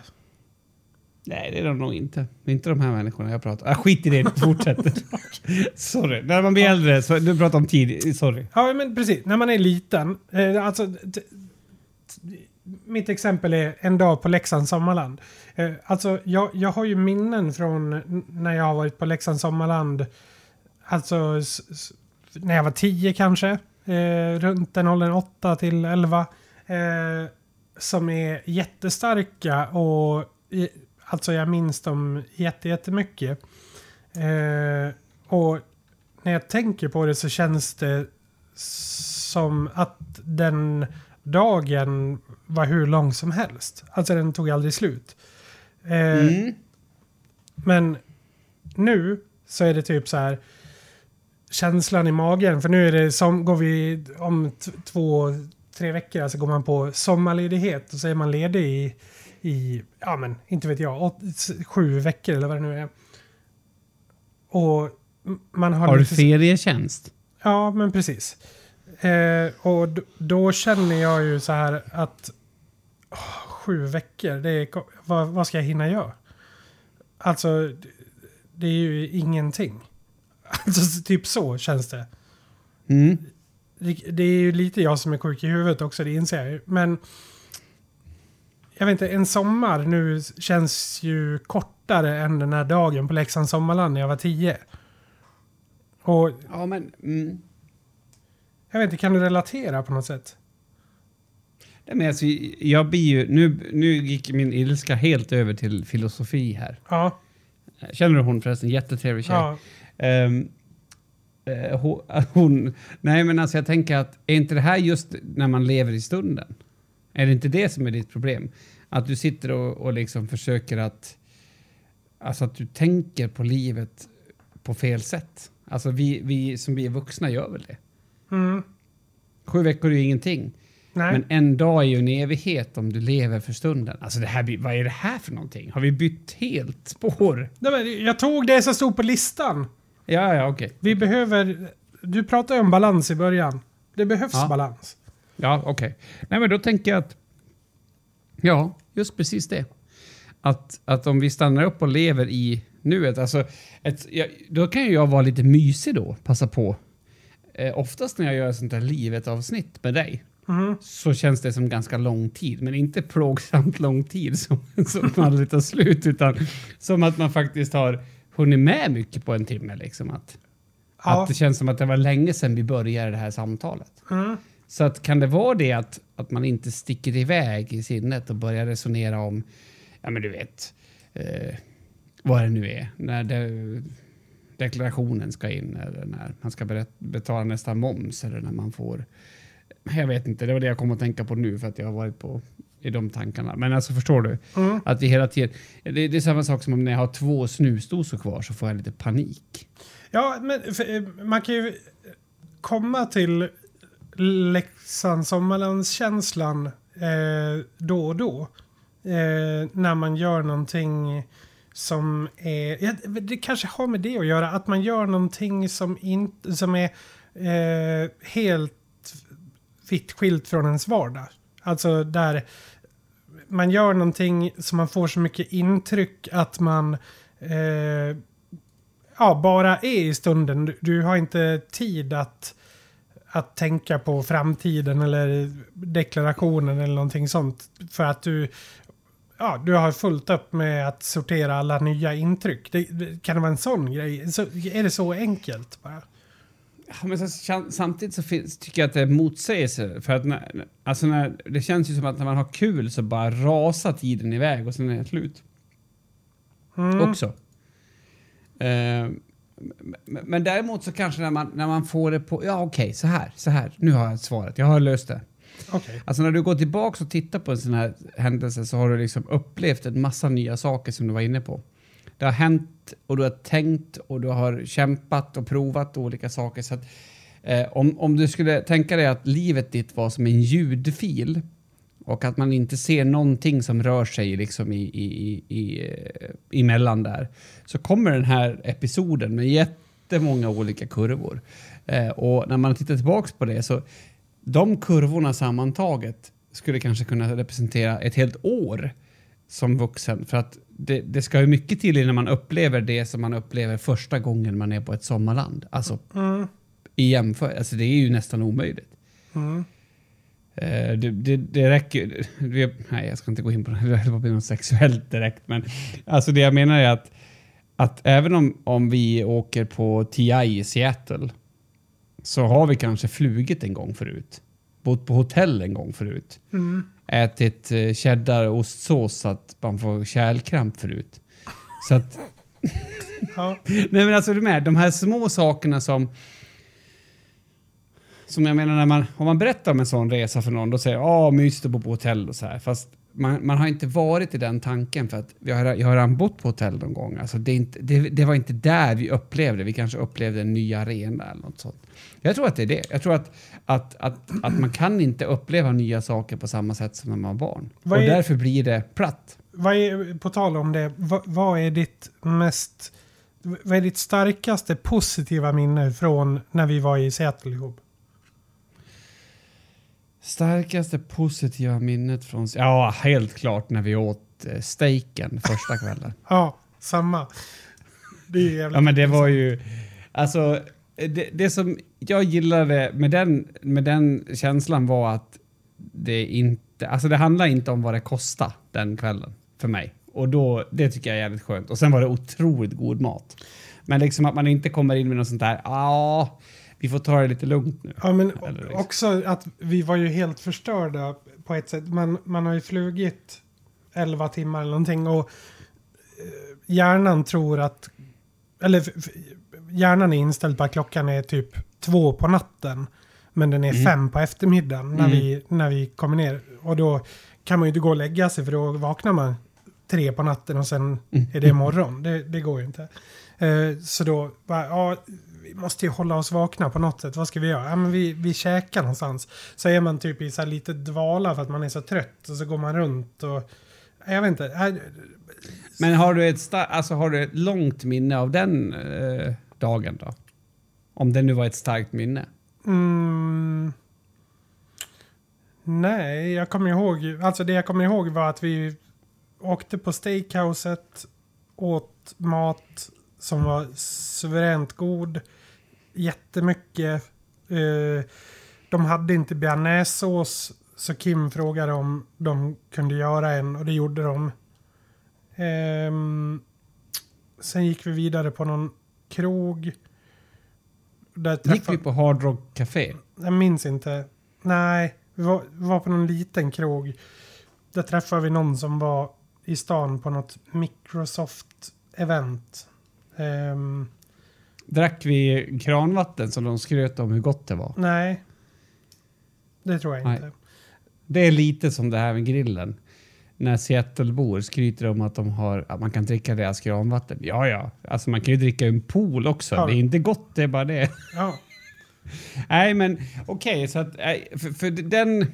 Nej, det är de nog inte. Inte de här människorna jag pratar ah, Skit i det, fortsätt. sorry. När man blir äldre, så, du pratar om tid, sorry. Ja, men precis. När man är liten. Eh, alltså, mitt exempel är en dag på Leksands sommarland. Eh, alltså, jag, jag har ju minnen från när jag har varit på Leksands sommarland. Alltså när jag var 10 kanske. Eh, runt den åldern 8 till 11. Eh, som är jättestarka och i- alltså jag minns dem jätte, jättemycket. Eh, och när jag tänker på det så känns det som att den dagen var hur lång som helst. Alltså den tog aldrig slut. Eh, Mm. Men nu så är det typ så här känslan i magen. För nu är det som, går vi om två, tre veckor, alltså går man på sommarledighet och så är man ledig i, i ja men inte vet jag, åt, sju veckor eller vad det nu är. Och man har, Har du lite- ferietjänst? Ja, men precis. Eh, och då känner jag ju så här att åh, sju veckor, det är, vad, vad ska jag hinna göra? Alltså, det är ju ingenting. Alltså, typ så känns det. Mm. det. Det är ju lite jag som är sjuk i huvudet också, det inser jag ju. Men jag vet inte, en sommar nu känns ju kortare än den här dagen på Leksands sommarland när jag var tio. Och Ja, men... Mm. jag vet inte, kan du relatera på något sätt? Nej, men alltså, jag blir ju... Nu, nu gick min ilska helt över till filosofi här. Ja. Känner du hon förresten? Jättetrevlig tjej. ja. Ehm, eh, hon, hon, nej men alltså jag tänker att är inte det här just när man lever i stunden? Är det inte det som är ditt problem? Att du sitter och, och liksom försöker att... Alltså att du tänker på livet på fel sätt. Alltså vi, vi som vi är vuxna gör väl det? Mm. Sju veckor är ju ingenting. Nej. Men en dag är ju en evighet om du lever för stunden. Alltså det här, vad är det här för någonting? Har vi bytt helt spår? Nej, men jag tog det som stod på listan. Ja, ja, okej. Vi behöver... Du pratade om balans i början. Det behövs Ja. balans. Ja, okej. Nej, men då tänker jag att... Ja, just precis det. Att, att om vi stannar upp och lever i nuet, alltså... Ett, ja, då kan ju jag vara lite mysig då, passa på. Eh, oftast när jag gör ett sånt här livet-avsnitt med dig Mm. så känns det som ganska lång tid, men inte plågsamt lång tid som, som aldrig tar slut, utan som att man faktiskt har hunnit med mycket på en timme. Liksom. Att, Ja. att det känns som att det var länge sedan vi började det här samtalet. Mm. Så att kan det vara det att, att man inte sticker iväg i sinnet och börjar resonera om, ja men du vet, eh, vad det nu är, när det, deklarationen ska in eller när man ska berätt, betala nästa moms eller när man får, jag vet inte, det var det jag kom att tänka på nu för att jag har varit på i de tankarna. Men alltså förstår du? Mm. Att vi hela tiden, det, det är samma sak som om när jag har två snusdosor kvar så får jag lite panik. Ja, men för, eh, man kan ju komma till Leksands sommarlandskänslan eh, då och då. Eh, när man gör någonting som är... Ja, det kanske har med det att göra. Att man gör någonting som, inte, som är eh, helt vitt skilt från ens vardag. Alltså där man gör någonting som man får så mycket intryck att man eh, ja, bara är i stunden. Du, du har inte tid att, att tänka på framtiden eller deklarationen eller någonting sånt. För att du, ja, du har fullt upp med att sortera alla nya intryck. Det, det, kan det vara en sån grej? Så, är det så enkelt bara? Men sam- samtidigt så finns, tycker jag att det är motsägelse. För att när, alltså när, det känns ju som att när man har kul så bara rasar tiden iväg och sen är det slut. Mm. Också. Eh, men, däremot så kanske när man, när man får det på... Ja, okej, så här, så här. Nu har jag svaret. Jag har löst det. Okej. Alltså när du går tillbaka och tittar på en sån här händelse så har du liksom upplevt en massa nya saker som du var inne på. Det har hänt och du har tänkt och du har kämpat och provat olika saker. Så att, eh, om, om du skulle tänka dig att livet ditt var som en ljudfil och att man inte ser någonting som rör sig liksom i, i, i, i, eh, emellan där så kommer den här episoden med jättemånga olika kurvor. Eh, och när man tittar tillbaks på det så de kurvorna sammantaget skulle kanske kunna representera ett helt år som vuxen. För att det, det ska ju mycket till innan man upplever det som man upplever första gången man är på ett sommarland. Alltså Mm. i jämförelse, alltså det är ju nästan omöjligt. Mm. Eh, det, det, det räcker ju- Nej, jag ska inte gå in på det. Det något sexuellt direkt. Men alltså det jag menar är att, att även om, om vi åker på TI i Seattle så har vi kanske flugit en gång förut. Bott på hotell en gång förut. Mm. Ätit eh, cheddar och ostsås så att man får kärlkramp förut. Så att... Ja. Nej men alltså du med, de här små sakerna som... Som jag menar när man, om man berättar om en sån resa för någon, då säger ja mysigt att bo på hotell och så här. Fast man, man har inte varit i den tanken för att jag har, jag har redan bott på hotell någon gång. Alltså det, är inte, det, det var inte där vi upplevde, vi kanske upplevde en ny arena eller något sånt. Jag tror att det är det. Jag tror att, att, att, att man kan inte uppleva nya saker på samma sätt som när man var barn. Vad och är- därför blir det platt. Vad är, på tal om det, vad, vad är ditt mest... Vad är ditt starkaste positiva minne från när vi var i Seattle ihop? Starkaste positiva minnet från... Ja, helt klart när vi åt eh, steaken första kvällen. Ja, samma. Det är jävligt Ja, men det var ju... Alltså, det, det som jag gillade med den, med den känslan var att det inte... Alltså det handlar inte om vad det kostade den kvällen för mig. Och då, det tycker jag är jävligt skönt. Och sen var det otroligt god mat. Men liksom att man inte kommer in med något sånt där, ja, vi får ta det lite lugnt nu. Ja, men liksom. också att vi var ju helt förstörda på ett sätt. Man, man har ju flugit 11 timmar eller någonting och eh, hjärnan tror att... Eller hjärnan är inställd på att klockan är typ två på natten. Men den är Mm. fem på eftermiddagen när, Mm. vi, när vi kommer ner. Och då kan man ju inte gå och lägga sig för då vaknar man tre på natten och sen Mm. är det morgon. Det, det går ju inte. Eh, så då, bara, ja, vi måste ju hålla oss vakna på något sätt. Vad ska vi göra? Ja, men vi, vi käkar någonstans. Så är man typ i så här lite dvala för att man är så trött och så går man runt och... Jag vet inte. Men har du ett, alltså, har du ett långt minne av den eh, dagen då? Om det nu var ett starkt minne. Mm, nej, jag kommer ihåg... Alltså det jag kommer ihåg var att vi åkte på steakhouset, åt mat som var suveränt god. Jättemycket. Eh, de hade inte bearnaisesås så Kim frågade om de kunde göra en och det gjorde de. Ehm, sen gick vi vidare på någon krog. Där Gick träffade- vi på Hard Rock Café? jag minns inte. Nej, vi var, vi var på någon liten krog. Där träffade vi någon som var i stan på något Microsoft-event. Ehm, Drack vi kranvatten som de skröt om hur gott det var? nej, det tror jag Nej. inte. Det är lite som det här med grillen. När Seattlebor skryter om att, de har, att man kan dricka deras kranvatten. Ja, ja. Alltså man kan ju dricka en pool också. Ja. Det är inte gott, det är bara det. Ja, Nej, men okej, så att nej, för, för den,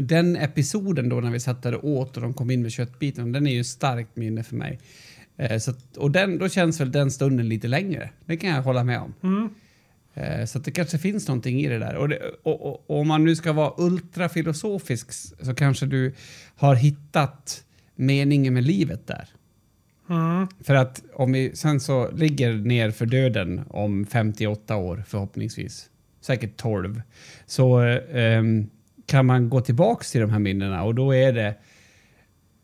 den episoden då när vi satt där och åt och de kom in med köttbiten, den är ju starkt minne för mig. Eh, så att, och den, då känns väl den stunden lite längre. Det kan jag hålla med om. mm, Eh, så det kanske finns någonting i det där. Och, det, och, och, och om man nu ska vara ultrafilosofisk så kanske du har hittat meningen med livet där. mm, För att om vi sen så ligger ner för döden om 58 år förhoppningsvis, säkert 12, så ehm, kan man gå tillbaks till de här minnena och då är det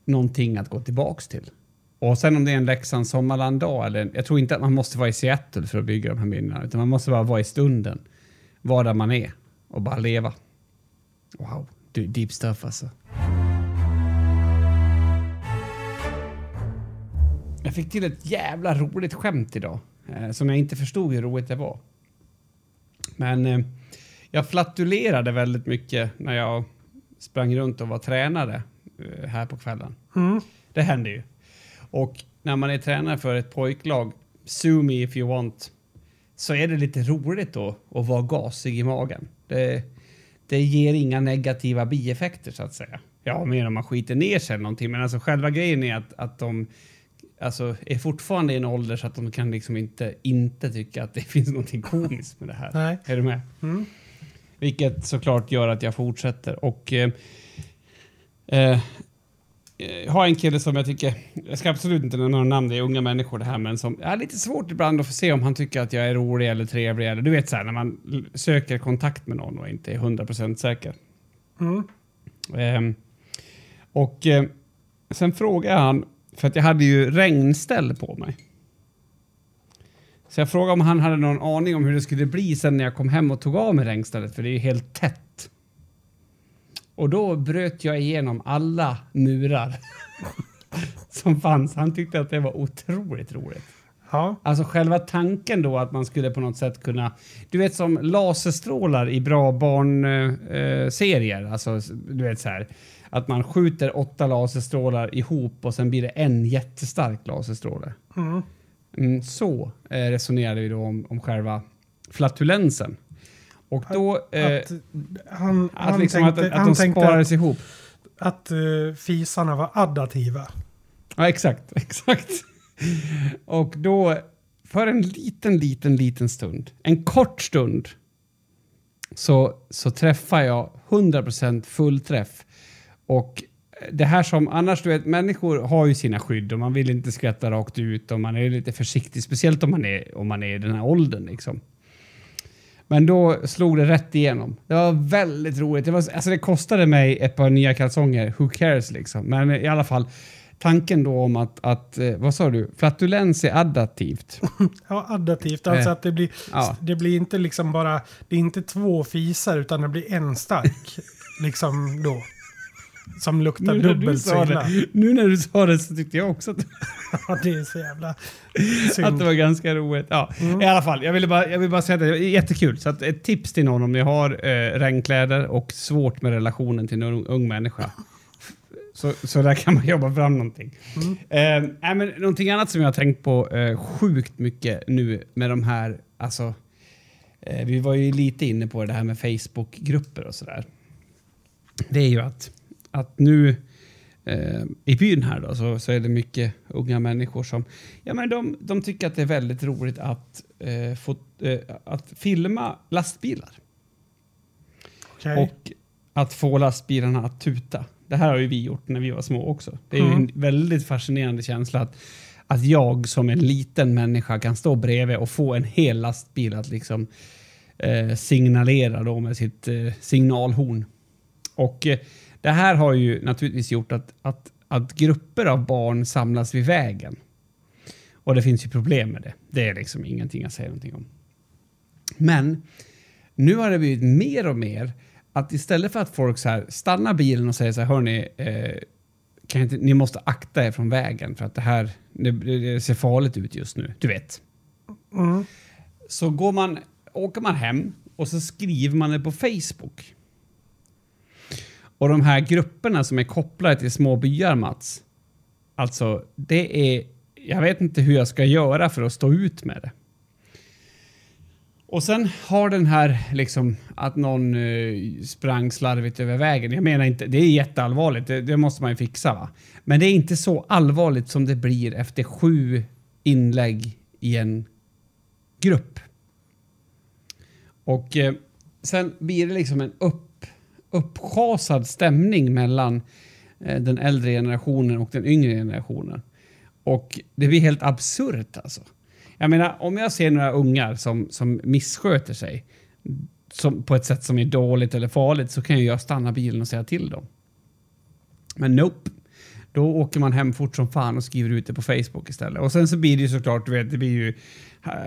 någonting att gå tillbaks till. Och sen om det är en Leksands sommarlanddag, eller jag tror inte att man måste vara i Seattle för att bygga de här minnena, utan man måste bara vara i stunden, vara där man är och bara leva. Wow, deep stuff alltså. Jag fick till ett jävla roligt skämt idag, eh, som jag inte förstod hur roligt det var. Men eh, jag flatulerade väldigt mycket när jag sprang runt och var tränare eh, här på kvällen. mm. Det händer ju. Och när man är tränare för ett pojklag, sue me if you want, så är det lite roligt då att vara gasig i magen. Det, det ger inga negativa bieffekter så att säga. Ja, mer om man skiter ner sig eller någonting, men alltså själva grejen är att, att de alltså, är fortfarande i en ålder så att de kan liksom inte, inte tycka att det finns någonting komiskt med det här. Nej. Är du med? Mm. Vilket såklart gör att jag fortsätter. Och eh, eh, jag har en kille som jag tycker, jag ska absolut inte nämna några namn, det är unga människor det här, men som är lite svårt ibland att få se om han tycker att jag är rolig eller trevlig. Eller, du vet så här när man söker kontakt med någon och inte är 100% säker. Mm. Ehm, och eh, sen frågade han, för att jag hade ju regnställ på mig. Så jag frågade om han hade någon aning om hur det skulle bli sen när jag kom hem och tog av mig regnstället, för det är ju helt tätt. Och då bröt jag igenom alla murar som fanns. Han tyckte att det var otroligt roligt. Ja. Alltså själva tanken då att man skulle på något sätt kunna... Du vet som laserstrålar i bra barnserier. Eh, alltså du vet så här. Att man skjuter åtta laserstrålar ihop och sen blir det en jättestark laserstråle. Mm. Mm, så eh, resonerade vi då om, om själva flatulensen. Och då... Eh, Att han, att, han liksom tänkte, att, att han de sparades ihop. att uh, fisarna var addativa. Ja, exakt, exakt. Och då, för en liten, liten, liten stund, en kort stund, så, så träffar jag 100% full träff. Och det här som annars, du vet, människor har ju sina skydd och man vill inte skratta rakt ut och man är lite försiktig, speciellt om man är, om man är i den här åldern liksom. Men då slog det rätt igenom. Det var väldigt roligt. Det, var, alltså det kostade mig ett par nya kalsonger, who cares liksom. Men i alla fall, tanken då om att, att eh, vad sa du, flatulens är addativt. Ja, addativt. Alltså Eh, att det blir, ja. det blir inte liksom bara, det är inte två fisar utan det blir en stark. liksom då. Som luktar Nu när, du dubbelt så sa illa. nu när du sa det så tyckte jag också att, Ja, det är så jävla att synd. det var ganska roligt. Ja, Mm. I alla fall, jag ville bara, jag vill bara säga att det jättekul. Så att ett tips till någon om ni har eh, regnkläder och svårt med relationen till en ung, ung människa. Så, så där kan man jobba fram någonting. Mm. Eh, men någonting annat som jag har tänkt på eh, sjukt mycket nu med de här, alltså, eh, vi var ju lite inne på det här med Facebookgrupper och sådär. Det är ju att, att nu eh, i byn här då så, så är det mycket unga människor som, ja men de, de tycker att det är väldigt roligt att, eh, få, eh, att filma lastbilar. Okej. Och att få lastbilarna att tuta. Det här har ju vi gjort när vi var små också. Det är Mm. en väldigt fascinerande känsla att, att jag som en liten människa kan stå bredvid och få en hel lastbil att liksom eh, signalera då med sitt eh, signalhorn. Och eh, det här har ju naturligtvis gjort att, att, att grupper av barn samlas vid vägen. Och det finns ju problem med det. Det är liksom ingenting att säga någonting om. Men nu har det blivit mer och mer att istället för att folk så här stannar bilen och säger så här, hörni, eh, kan inte, ni måste akta er från vägen för att det här det, det ser farligt ut just nu. Du vet. Mm. Så går man, åker man hem och så skriver man det på Facebook. Och de här grupperna som är kopplade till små byar, Mats. Alltså, det är... Jag vet inte hur jag ska göra för att stå ut med det. Och sen har den här liksom att någon eh, sprang slarvigt över vägen. Jag menar inte, det är jätteallvarligt, det, det måste man ju fixa va. Men det är inte så allvarligt som det blir efter sju inlägg i en grupp. Och eh, sen blir det liksom en upp, uppschasad stämning mellan eh, den äldre generationen och den yngre generationen. Och det blir helt absurt alltså. Jag menar, om jag ser några ungar som, som missköter sig som, på ett sätt som är dåligt eller farligt så kan ju jag stanna bilen och säga till dem. Men nope. Då åker man hem fort som fan och skriver ut det på Facebook istället. Och sen så blir det ju såklart, du vet, det blir ju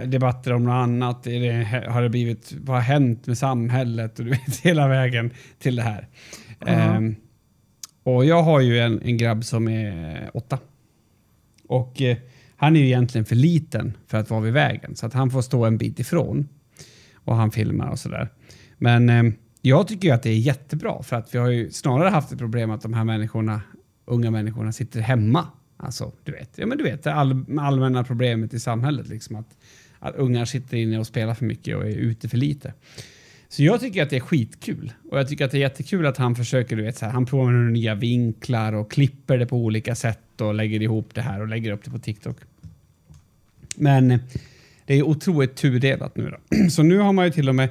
debatter om något annat. Det, har det blivit, vad har hänt med samhället? Och du vet, hela vägen till det här. Ehm, och jag har ju en, en grabb som är åtta. Och eh, han är ju egentligen för liten för att vara vid vägen, så att han får stå en bit ifrån. Och han filmar och sådär. Men eh, jag tycker ju att det är jättebra för att vi har ju snarare haft ett problem att de här människorna, unga människorna sitter hemma. Alltså, du vet, ja men du vet det all, allmänna problemet i samhället liksom att, att ungar sitter inne och spelar för mycket och är ute för lite. Så jag tycker att det är skitkul och jag tycker att det är jättekul att han försöker, du vet, så här, han provar med nya vinklar och klipper det på olika sätt och lägger ihop det här och lägger upp det på TikTok. Men det är otroligt tudelat nu då. Så nu har man ju till och med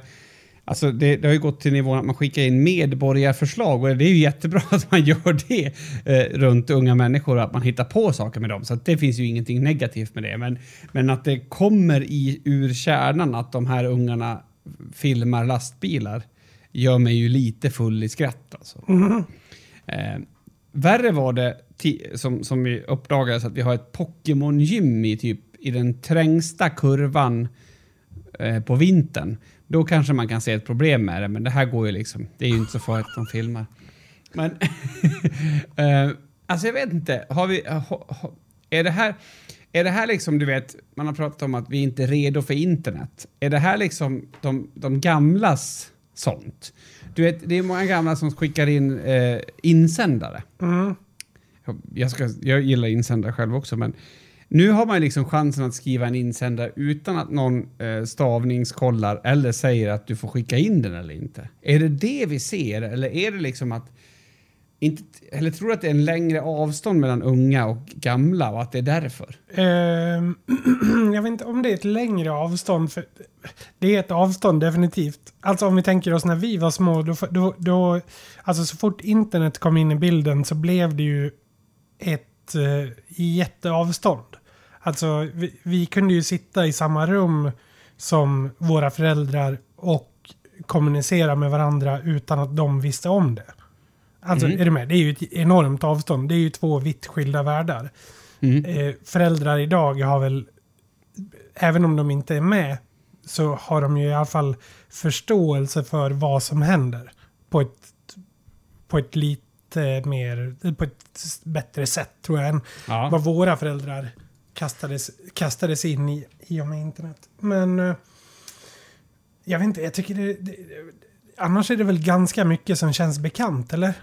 Alltså det, det har ju gått till nivån att man skickar in medborgarförslag och det är ju jättebra att man gör det eh, runt unga människor och att man hittar på saker med dem. Så det finns ju ingenting negativt med det. Men, men att det kommer i, ur kärnan att de här ungarna filmar lastbilar gör mig ju lite full i skratt alltså. Eh, värre var det som, som vi uppdagades att vi har ett Pokémon-gym i typ i den trängsta kurvan eh, på vintern. Då kanske man kan se ett problem med det, men det här går ju liksom. Det är ju inte så farligt att de filmar. Men, eh, alltså jag vet inte, har vi, ha, ha, är det här, är det här liksom, du vet, man har pratat om att vi inte är redo för internet. Är det här liksom de, de gamlas sånt? Du vet, det är många gamla som skickar in eh, insändare. Mm. Jag, ska, jag gillar insändare själv också, men nu har man liksom chansen att skriva en insändare utan att någon eh, stavningskollar eller säger att du får skicka in den eller inte. Är det det vi ser, eller är det liksom att inte, eller tror du att det är en längre avstånd mellan unga och gamla och att det är därför? Uh, jag vet inte om det är ett längre avstånd. För det är ett avstånd definitivt. Alltså om vi tänker oss när vi var små. Då, då, då, alltså så fort internet kom in i bilden så blev det ju ett uh, jätteavstånd. Alltså vi, vi kunde ju sitta i samma rum som våra föräldrar och kommunicera med varandra utan att de visste om det. Alltså, Mm. är du med? Det är ju ett enormt avstånd. Det är ju två vitt skilda världar. Mm. Eh, föräldrar idag har väl, även om de inte är med, så har de ju i alla fall förståelse för vad som händer. På ett, på ett lite mer, på ett bättre sätt tror jag än Ja. vad våra föräldrar kastades, kastades in i, i och med internet. Men eh, jag vet inte, jag tycker det, det... Annars är det väl ganska mycket som känns bekant, eller?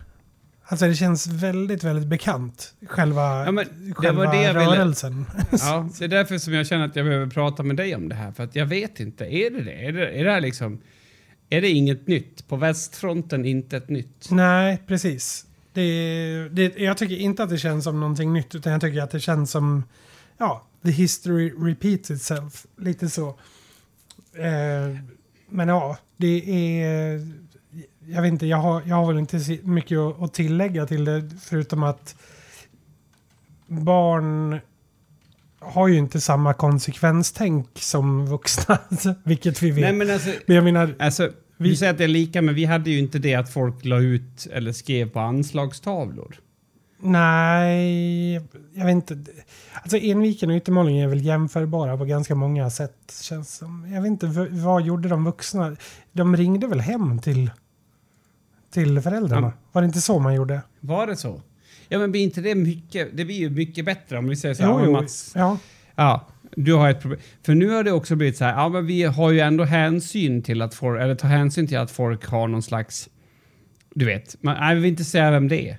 Alltså det känns väldigt, väldigt bekant. Själva, Ja, det själva var det jag ville- rörelsen. Ja, det är därför som jag känner att jag behöver prata med dig om det här. För att jag vet inte, är det det? Är det, är det här liksom... Är det inget nytt? På västfronten inte ett nytt? Nej, precis. Det, det, jag tycker inte att det känns som någonting nytt, utan jag tycker att det känns som, ja, the history repeats itself. Lite så. Eh, men ja, det är... Jag vet inte, jag har, jag har väl inte mycket att, tillägga till det, förutom att barn har ju inte samma konsekvenstänk som vuxna, vilket vi vet. Nej, men alltså... men jag menar, Alltså, vi säger att det är lika, men vi hade ju inte det att folk la ut eller skrev på anslagstavlor. Nej, jag vet inte. Alltså Enviken och Yttermålning är väl jämförbara på ganska många sätt. Känns som. Jag vet inte, vad gjorde de vuxna? De ringde väl hem till, till föräldrarna? Ja. Var det inte så man gjorde? Var det så? Ja, men blir inte det mycket... Det blir ju mycket bättre om vi säger så här, Jo, "Ja, jo. Mats, Ja. Ja, du har ett problem. För nu har det också blivit så här, ja men vi har ju ändå hänsyn till att folk, eller tar hänsyn till att folk har någon slags, du vet, man, vi vill inte säga vem det är.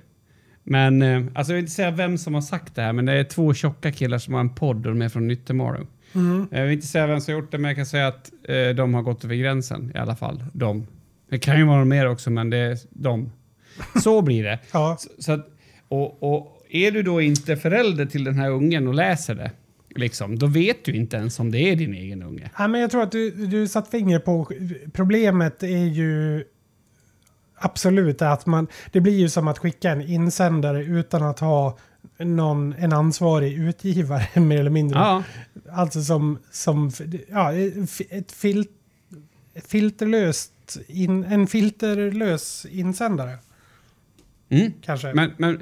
Men, eh, alltså jag vill inte säga vem som har sagt det här, men det är två tjocka killar som har en podd och de är från Nyttemorgon. Mm. Jag vill inte säga vem som har gjort det, men jag kan säga att eh, de har gått över gränsen i alla fall. De. Det kan ju vara någon mer också, men det är de. Så blir det. ja. Så, så att, och, och är du då inte förälder till den här ungen och läser det, liksom, då vet du inte ens om det är din egen unge. Ja, men jag tror att du, du satt finger på problemet är ju absolut att man, det blir ju som att skicka en insändare utan att ha någon, en ansvarig utgivare mer eller mindre. Ja, Alltså som, som ja, ett, fil, filterlöst, in, en filterlös insändare mm. kanske. Men, men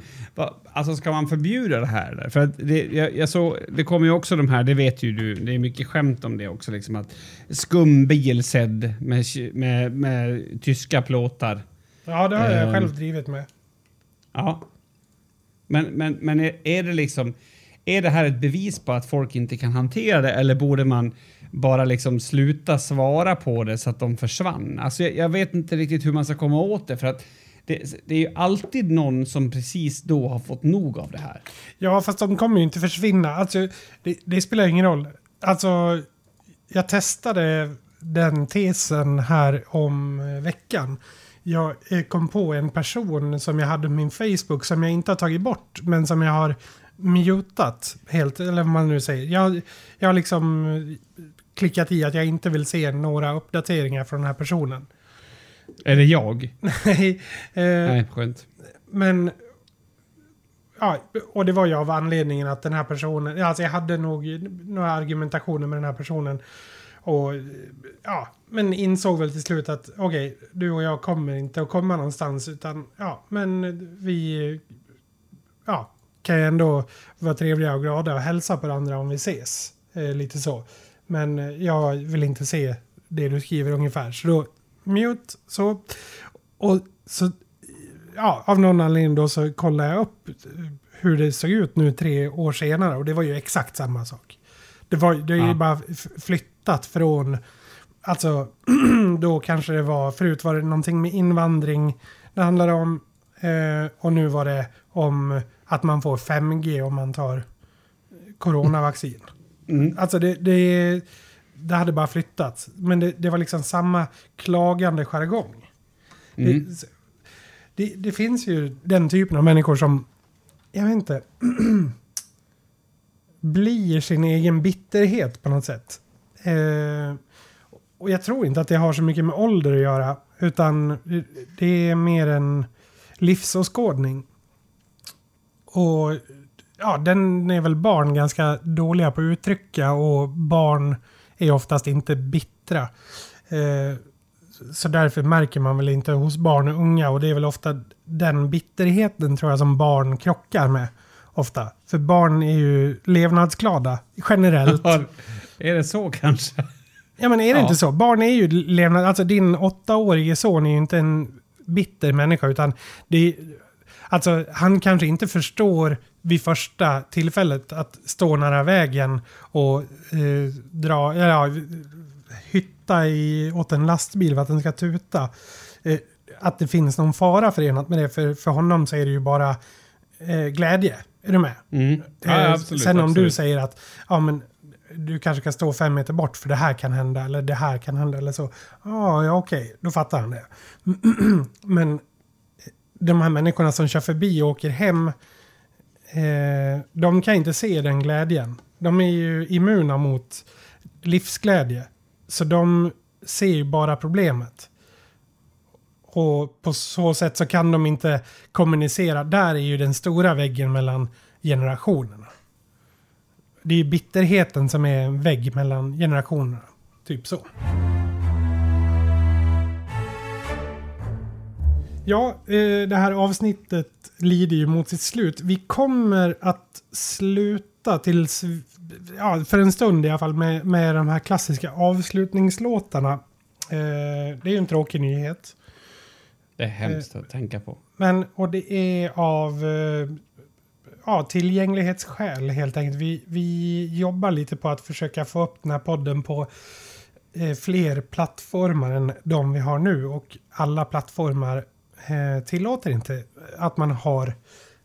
alltså ska man förbjuda det här? eller? För att det, jag, jag såg, det kommer ju också de här, det vet ju du, det är mycket skämt om det också, liksom att skumbil sedd med, med, med tyska plåtar. Ja, det har jag ehm, själv drivit med. Ja. Men, men, men är, är det liksom... Är det här ett bevis på att folk inte kan hantera det eller borde man bara liksom sluta svara på det så att de försvann? Alltså jag, jag vet inte riktigt hur man ska komma åt det för att det, det är ju alltid någon som precis då har fått nog av det här. Ja, fast de kommer ju inte försvinna. Alltså, det, det spelar ingen roll. Alltså, jag testade den tesen här om veckan. Jag eh, kom på en person som jag hade på min Facebook som jag inte har tagit bort, men som jag har mutat helt, eller vad man nu säger. Jag, jag har liksom eh, klickat i att jag inte vill se några uppdateringar från den här personen. Är det jag? Nej, eh, Nej, skönt. men... Ja, och det var ju av anledningen att den här personen... Alltså jag hade nog några argumentationer med den här personen. Och ja, men insåg väl till slut att okej, du och jag kommer inte att komma någonstans utan ja, men vi... Ja, kan ju ändå vara trevliga och glada och hälsa på varandra om vi ses. Eh, lite så. Men eh, jag vill inte se det du skriver ungefär. Så då, mute, så. Och så ja, av någon anledning då så kollade jag upp hur det såg ut nu tre år senare och det var ju exakt samma sak. Det, var, det är ju Ja. bara flyttat från, alltså då kanske det var, förut var det någonting med invandring det handlade om eh, och nu var det om att man får 5G om man tar coronavaccin. Mm. Alltså det, det, det hade bara flyttats. Men det, det var liksom samma klagande jargong. Mm. Det, det, finns ju den typen av människor som, jag vet inte, blir sin egen bitterhet på något sätt. Eh, och jag tror inte att det har så mycket med ålder att göra, utan det- är mer en livsåskådning. Och ja, den är väl barn ganska dåliga på att uttrycka och barn är oftast inte bittra. Eh, så därför märker man väl inte hos barn och unga och det är väl ofta den bitterheten tror jag som barn krockar med. Ofta. För barn är ju levnadsglada generellt. Ja, är det så kanske? Ja men är det Ja. inte så? Barn är ju levnad... Alltså din åttaårige son är ju inte en bitter människa utan det Alltså han kanske inte förstår vid första tillfället att stå nära vägen och eh, dra, ja, hytta i, åt en lastbil för att den ska tuta. Eh, att det finns någon fara förenat med det. För, för honom så är det ju bara eh, glädje. Är du med? Mm. Ja, Eh, absolut, Sen om du absolut. säger att ja, men, du kanske kan stå fem meter bort för det här kan hända eller det här kan hända eller så. Ah, ja, okej, då fattar han det. men eh, de här människorna som kör förbi och åker hem, eh, de kan inte se den glädjen. De är ju immuna mot livsglädje. Så de ser ju bara problemet. Och på så sätt så kan de inte kommunicera. Där är ju den stora väggen mellan generationerna. Det är bitterheten som är en vägg mellan generationerna. Typ så. Ja, eh, det här avsnittet lider ju mot sitt slut. Vi kommer att sluta tills, ja, för en stund i alla fall, med, med de här klassiska avslutningslåtarna. Eh, det är ju en tråkig nyhet. Det är hemskt att tänka på. Men, och det är av eh, ja, tillgänglighetsskäl helt enkelt. Vi, vi jobbar lite på att försöka få upp den här podden på eh, fler plattformar än de vi har nu. Och alla plattformar eh, tillåter inte att man har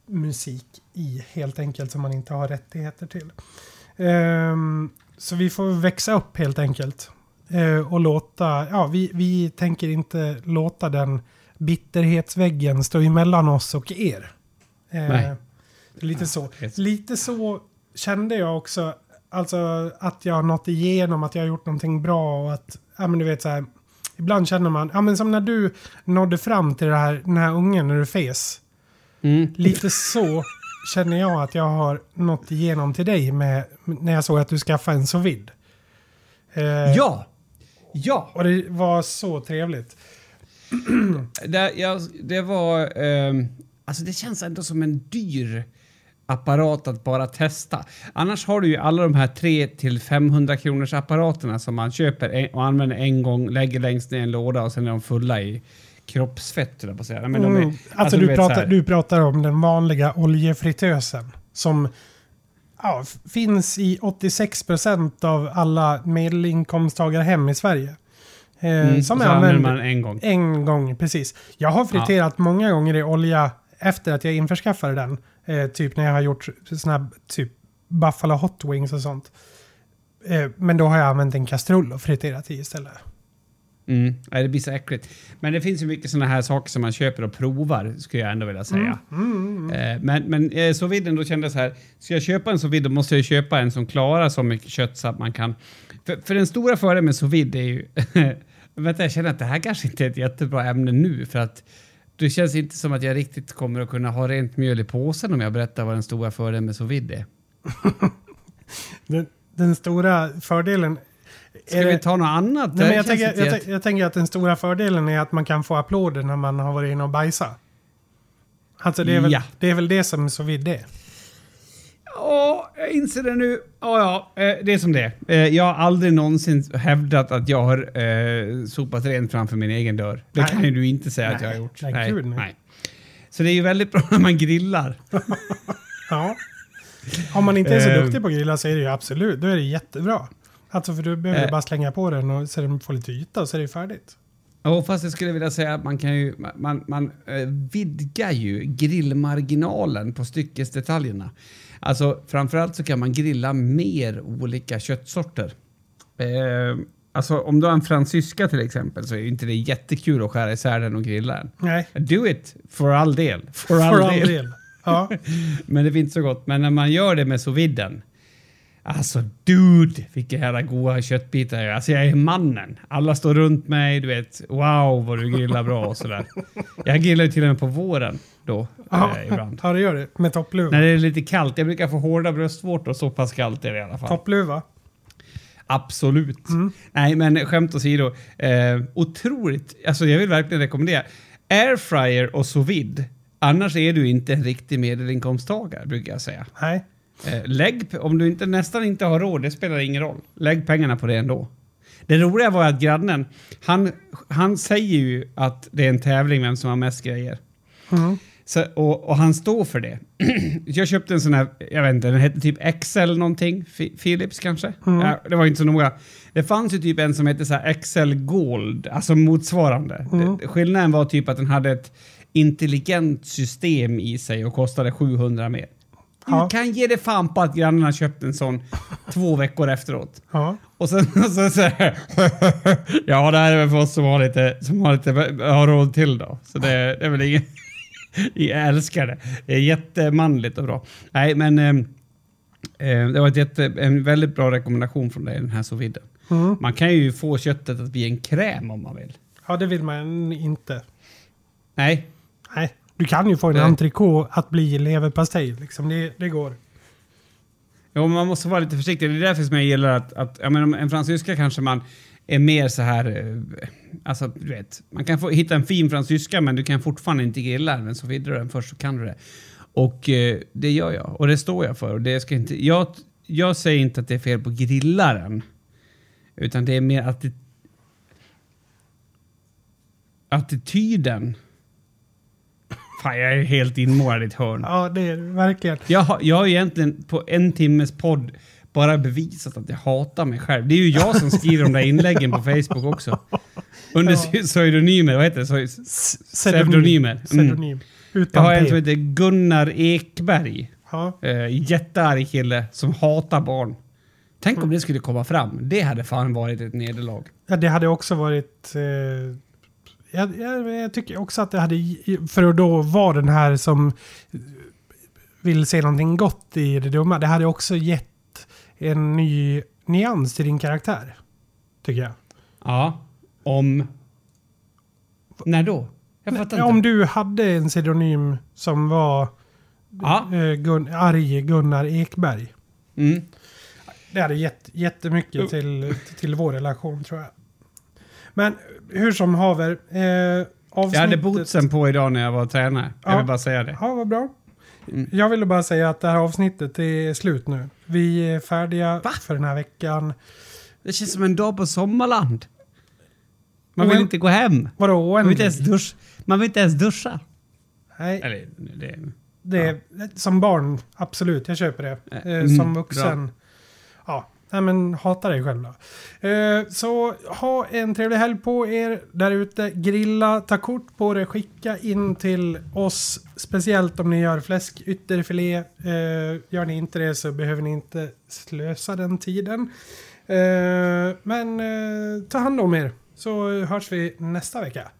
musik i helt enkelt som man inte har rättigheter till. Ehm, så vi får växa upp helt enkelt. Eh, och låta, ja vi, vi tänker inte låta den bitterhetsväggen stå emellan oss och er. Eh, Nej. Lite så. Lite så kände jag också. Alltså att jag har nått igenom, att jag har gjort någonting bra och att, ja men du vet så här. Ibland känner man, ja men som när du nådde fram till det här, den här ungen när du fes. Mm. Lite så känner jag att jag har nått igenom till dig med, när jag såg att du skaffade en sous vide. Eh, Ja! Ja! Och det var så trevligt. Det, jag, det var... ehm, alltså det känns ändå som en dyr apparat att bara testa. Annars har du ju alla de här 3 till 500 kronors apparaterna som man köper och använder en gång, lägger längst ner i en låda och sen är de fulla i kroppsfett, höll jag på att säga. Men de är, Mm. Alltså, du du, pratar, du pratar om den vanliga oljefritösen. Som ja, finns i 86% av alla medelinkomsttagare hem i Sverige. Eh, Mm, som jag använder man en gång. en gång, precis. Jag har friterat många gånger i olja efter att jag införskaffade den. Eh, typ när jag har gjort såna här typ Buffalo Hot Wings och sånt. Eh, men då har jag använt en kastrull och friterat i istället. Mm. Det blir så äckligt. Men det finns ju mycket sådana här saker som man köper och provar, skulle jag ändå vilja säga. Mm, Eh, Men, men eh, så vidden då kände jag så här, ska jag köpa en sous vide då måste jag köpa en som klarar så mycket kött så att man kan... För, för den stora fördelen med sous vide är ju... vänta, jag känner att det här kanske inte är ett jättebra ämne nu för att det känns inte som att jag riktigt kommer att kunna ha rent mjöl i påsen om jag berättar vad den stora fördelen med sous vide är. Den, den stora fördelen... Ska är vi ta något annat? Nej, men jag, tänker, jag, tänker- jag tänker att den stora fördelen är att man kan få applåder när man har varit inne och bajsat. Alltså det är väl, Ja. det, är väl det som så vid det. Ja, jag inser det nu. Ja, ja, eh, det är som det är. Eh, Jag har aldrig någonsin hävdat att jag har eh, sopat rent framför min egen dör. Det Nej. kan ju du inte säga att jag har Nej, gjort. nej, gud, nej. Så det är ju väldigt bra när man grillar. Ja. Om man inte är så Eh. duktig på att grilla så är det ju absolut, då är det jättebra. Alltså för du behöver Eh. bara slänga på den och så den får lite yta och så är det färdigt. Ja, fast jag skulle vilja säga att man kan ju, man, man vidgar ju grillmarginalen på styckesdetaljerna. Alltså framförallt så kan man grilla mer olika köttsorter. Eh, alltså om du har en fransyska till exempel så är ju inte det jättekul att skära isär den och grilla den. Nej, Do it, för all del. For all, för all del. del. Ja. Men det blir inte så gott. Men när man gör det med sous. Alltså dude, vilka jävla goda köttbitar jag. Alltså jag är mannen. Alla står runt mig, du vet. Wow vad du grillar bra och sådär. Jag grillar ju till och med på våren då. Ja, Eh, ibland. ja, det gör det. Med toppluva. När det är lite kallt. Jag brukar få hårda bröstvårtor, så pass kallt är det i alla fall. Toppluva. Absolut. Nej, men skämt åsido. Eh, otroligt. Alltså jag vill verkligen rekommendera. Airfryer och sous vide. Annars är du inte en riktig medelinkomsttagare, brukar jag säga. Nej. Eh, lägg, om du inte, nästan inte har råd, det spelar ingen roll. Lägg pengarna på det ändå. Det roliga var att grannen, han, han säger ju att det är en tävling vem som har mest grejer. Mm. Så, och, och han står för det. jag köpte en sån här, jag vet inte, den hette typ XL någonting. Fi- Philips kanske? Mm. Ja, det var inte så noga. Det fanns ju typ en som hette så XL Gold, alltså motsvarande. Mm. Det, skillnaden var typ att den hade ett intelligent system i sig och kostade 700 mer. Ja. Du kan ge dig fan på att grannarna köpte en sån två veckor efteråt. Ja. Och sen så säger Ja, det här är väl för oss som har lite, som har lite, har råd till då. Så det, det är väl ingen... Jag älskar det. Det är jättemanligt och bra. Nej, men eh, det var ett jätte, en väldigt bra rekommendation från dig, den här sous. Mm. Man kan ju få köttet att bli en kräm om man vill. ja, det vill man inte. Nej, Nej. Du kan ju få en entrecote att bli leverpastej. Liksom. Det, det går. Jo, man måste vara lite försiktig. Det är därför som jag gillar att, att jag menar, en fransyska kanske man är mer så här, eh, alltså du vet, man kan få hitta en fin fransyska men du kan fortfarande inte grilla den, men så vidare den först så kan du det. Och eh, det gör jag och det står jag för. Och det ska inte, jag, jag säger inte att det är fel på grillaren, utan det är mer att det, attityden. Fan, jag är helt inmålad i ett hörn. Ja, det är verkligen. Jag har, jag har egentligen på en timmes podd bara bevisat att jag hatar mig själv. Det är ju jag som skriver de där inläggen på Facebook också. Under Ja. pseudonymer, vad heter det? Pseudonymer. Mm. Pseudonym. jag Utan har en P. som heter Gunnar Ekberg. Ja. Eh, jättearg kille som hatar barn. Tänk om det skulle komma fram. Det hade fan varit ett nederlag. ja, det hade också varit... Eh, jag, jag, jag tycker också att det hade... För att då vara den här som vill se någonting gott i det dumma. Det hade också gett en ny nyans till din karaktär. Tycker jag. Ja. Om... När då? Jag fattar inte. Om du hade en pseudonym som var Ja. eh, Gun, arg Gunnar Ekberg. Mm. Det hade gett jättemycket till, till vår relation tror jag. Men hur som haver. Eh, Jag avsnittet... hade bootsen på idag när jag var tränare. Jag Ja. vill bara säga det. Ja, vad bra. Mm. Jag ville bara säga att det här avsnittet är slut nu. Vi är färdiga Va? för den här veckan. Det känns som en dag på sommarland. Man vill inte gå hem. Vadå Man vill inte ens duscha. Man vill inte ens duscha. Nej, Eller, det... det, som barn, absolut, jag köper det. Eh, Mm, som vuxen, ja, nej men hata dig själv då. Eh, så ha en trevlig helg på er där ute. Grilla, ta kort på det, skicka in till oss. Speciellt om ni gör fläsk, ytterfilé. Eh, gör ni inte det så behöver ni inte slösa den tiden. Eh, men eh, ta hand om er så hörs vi nästa vecka.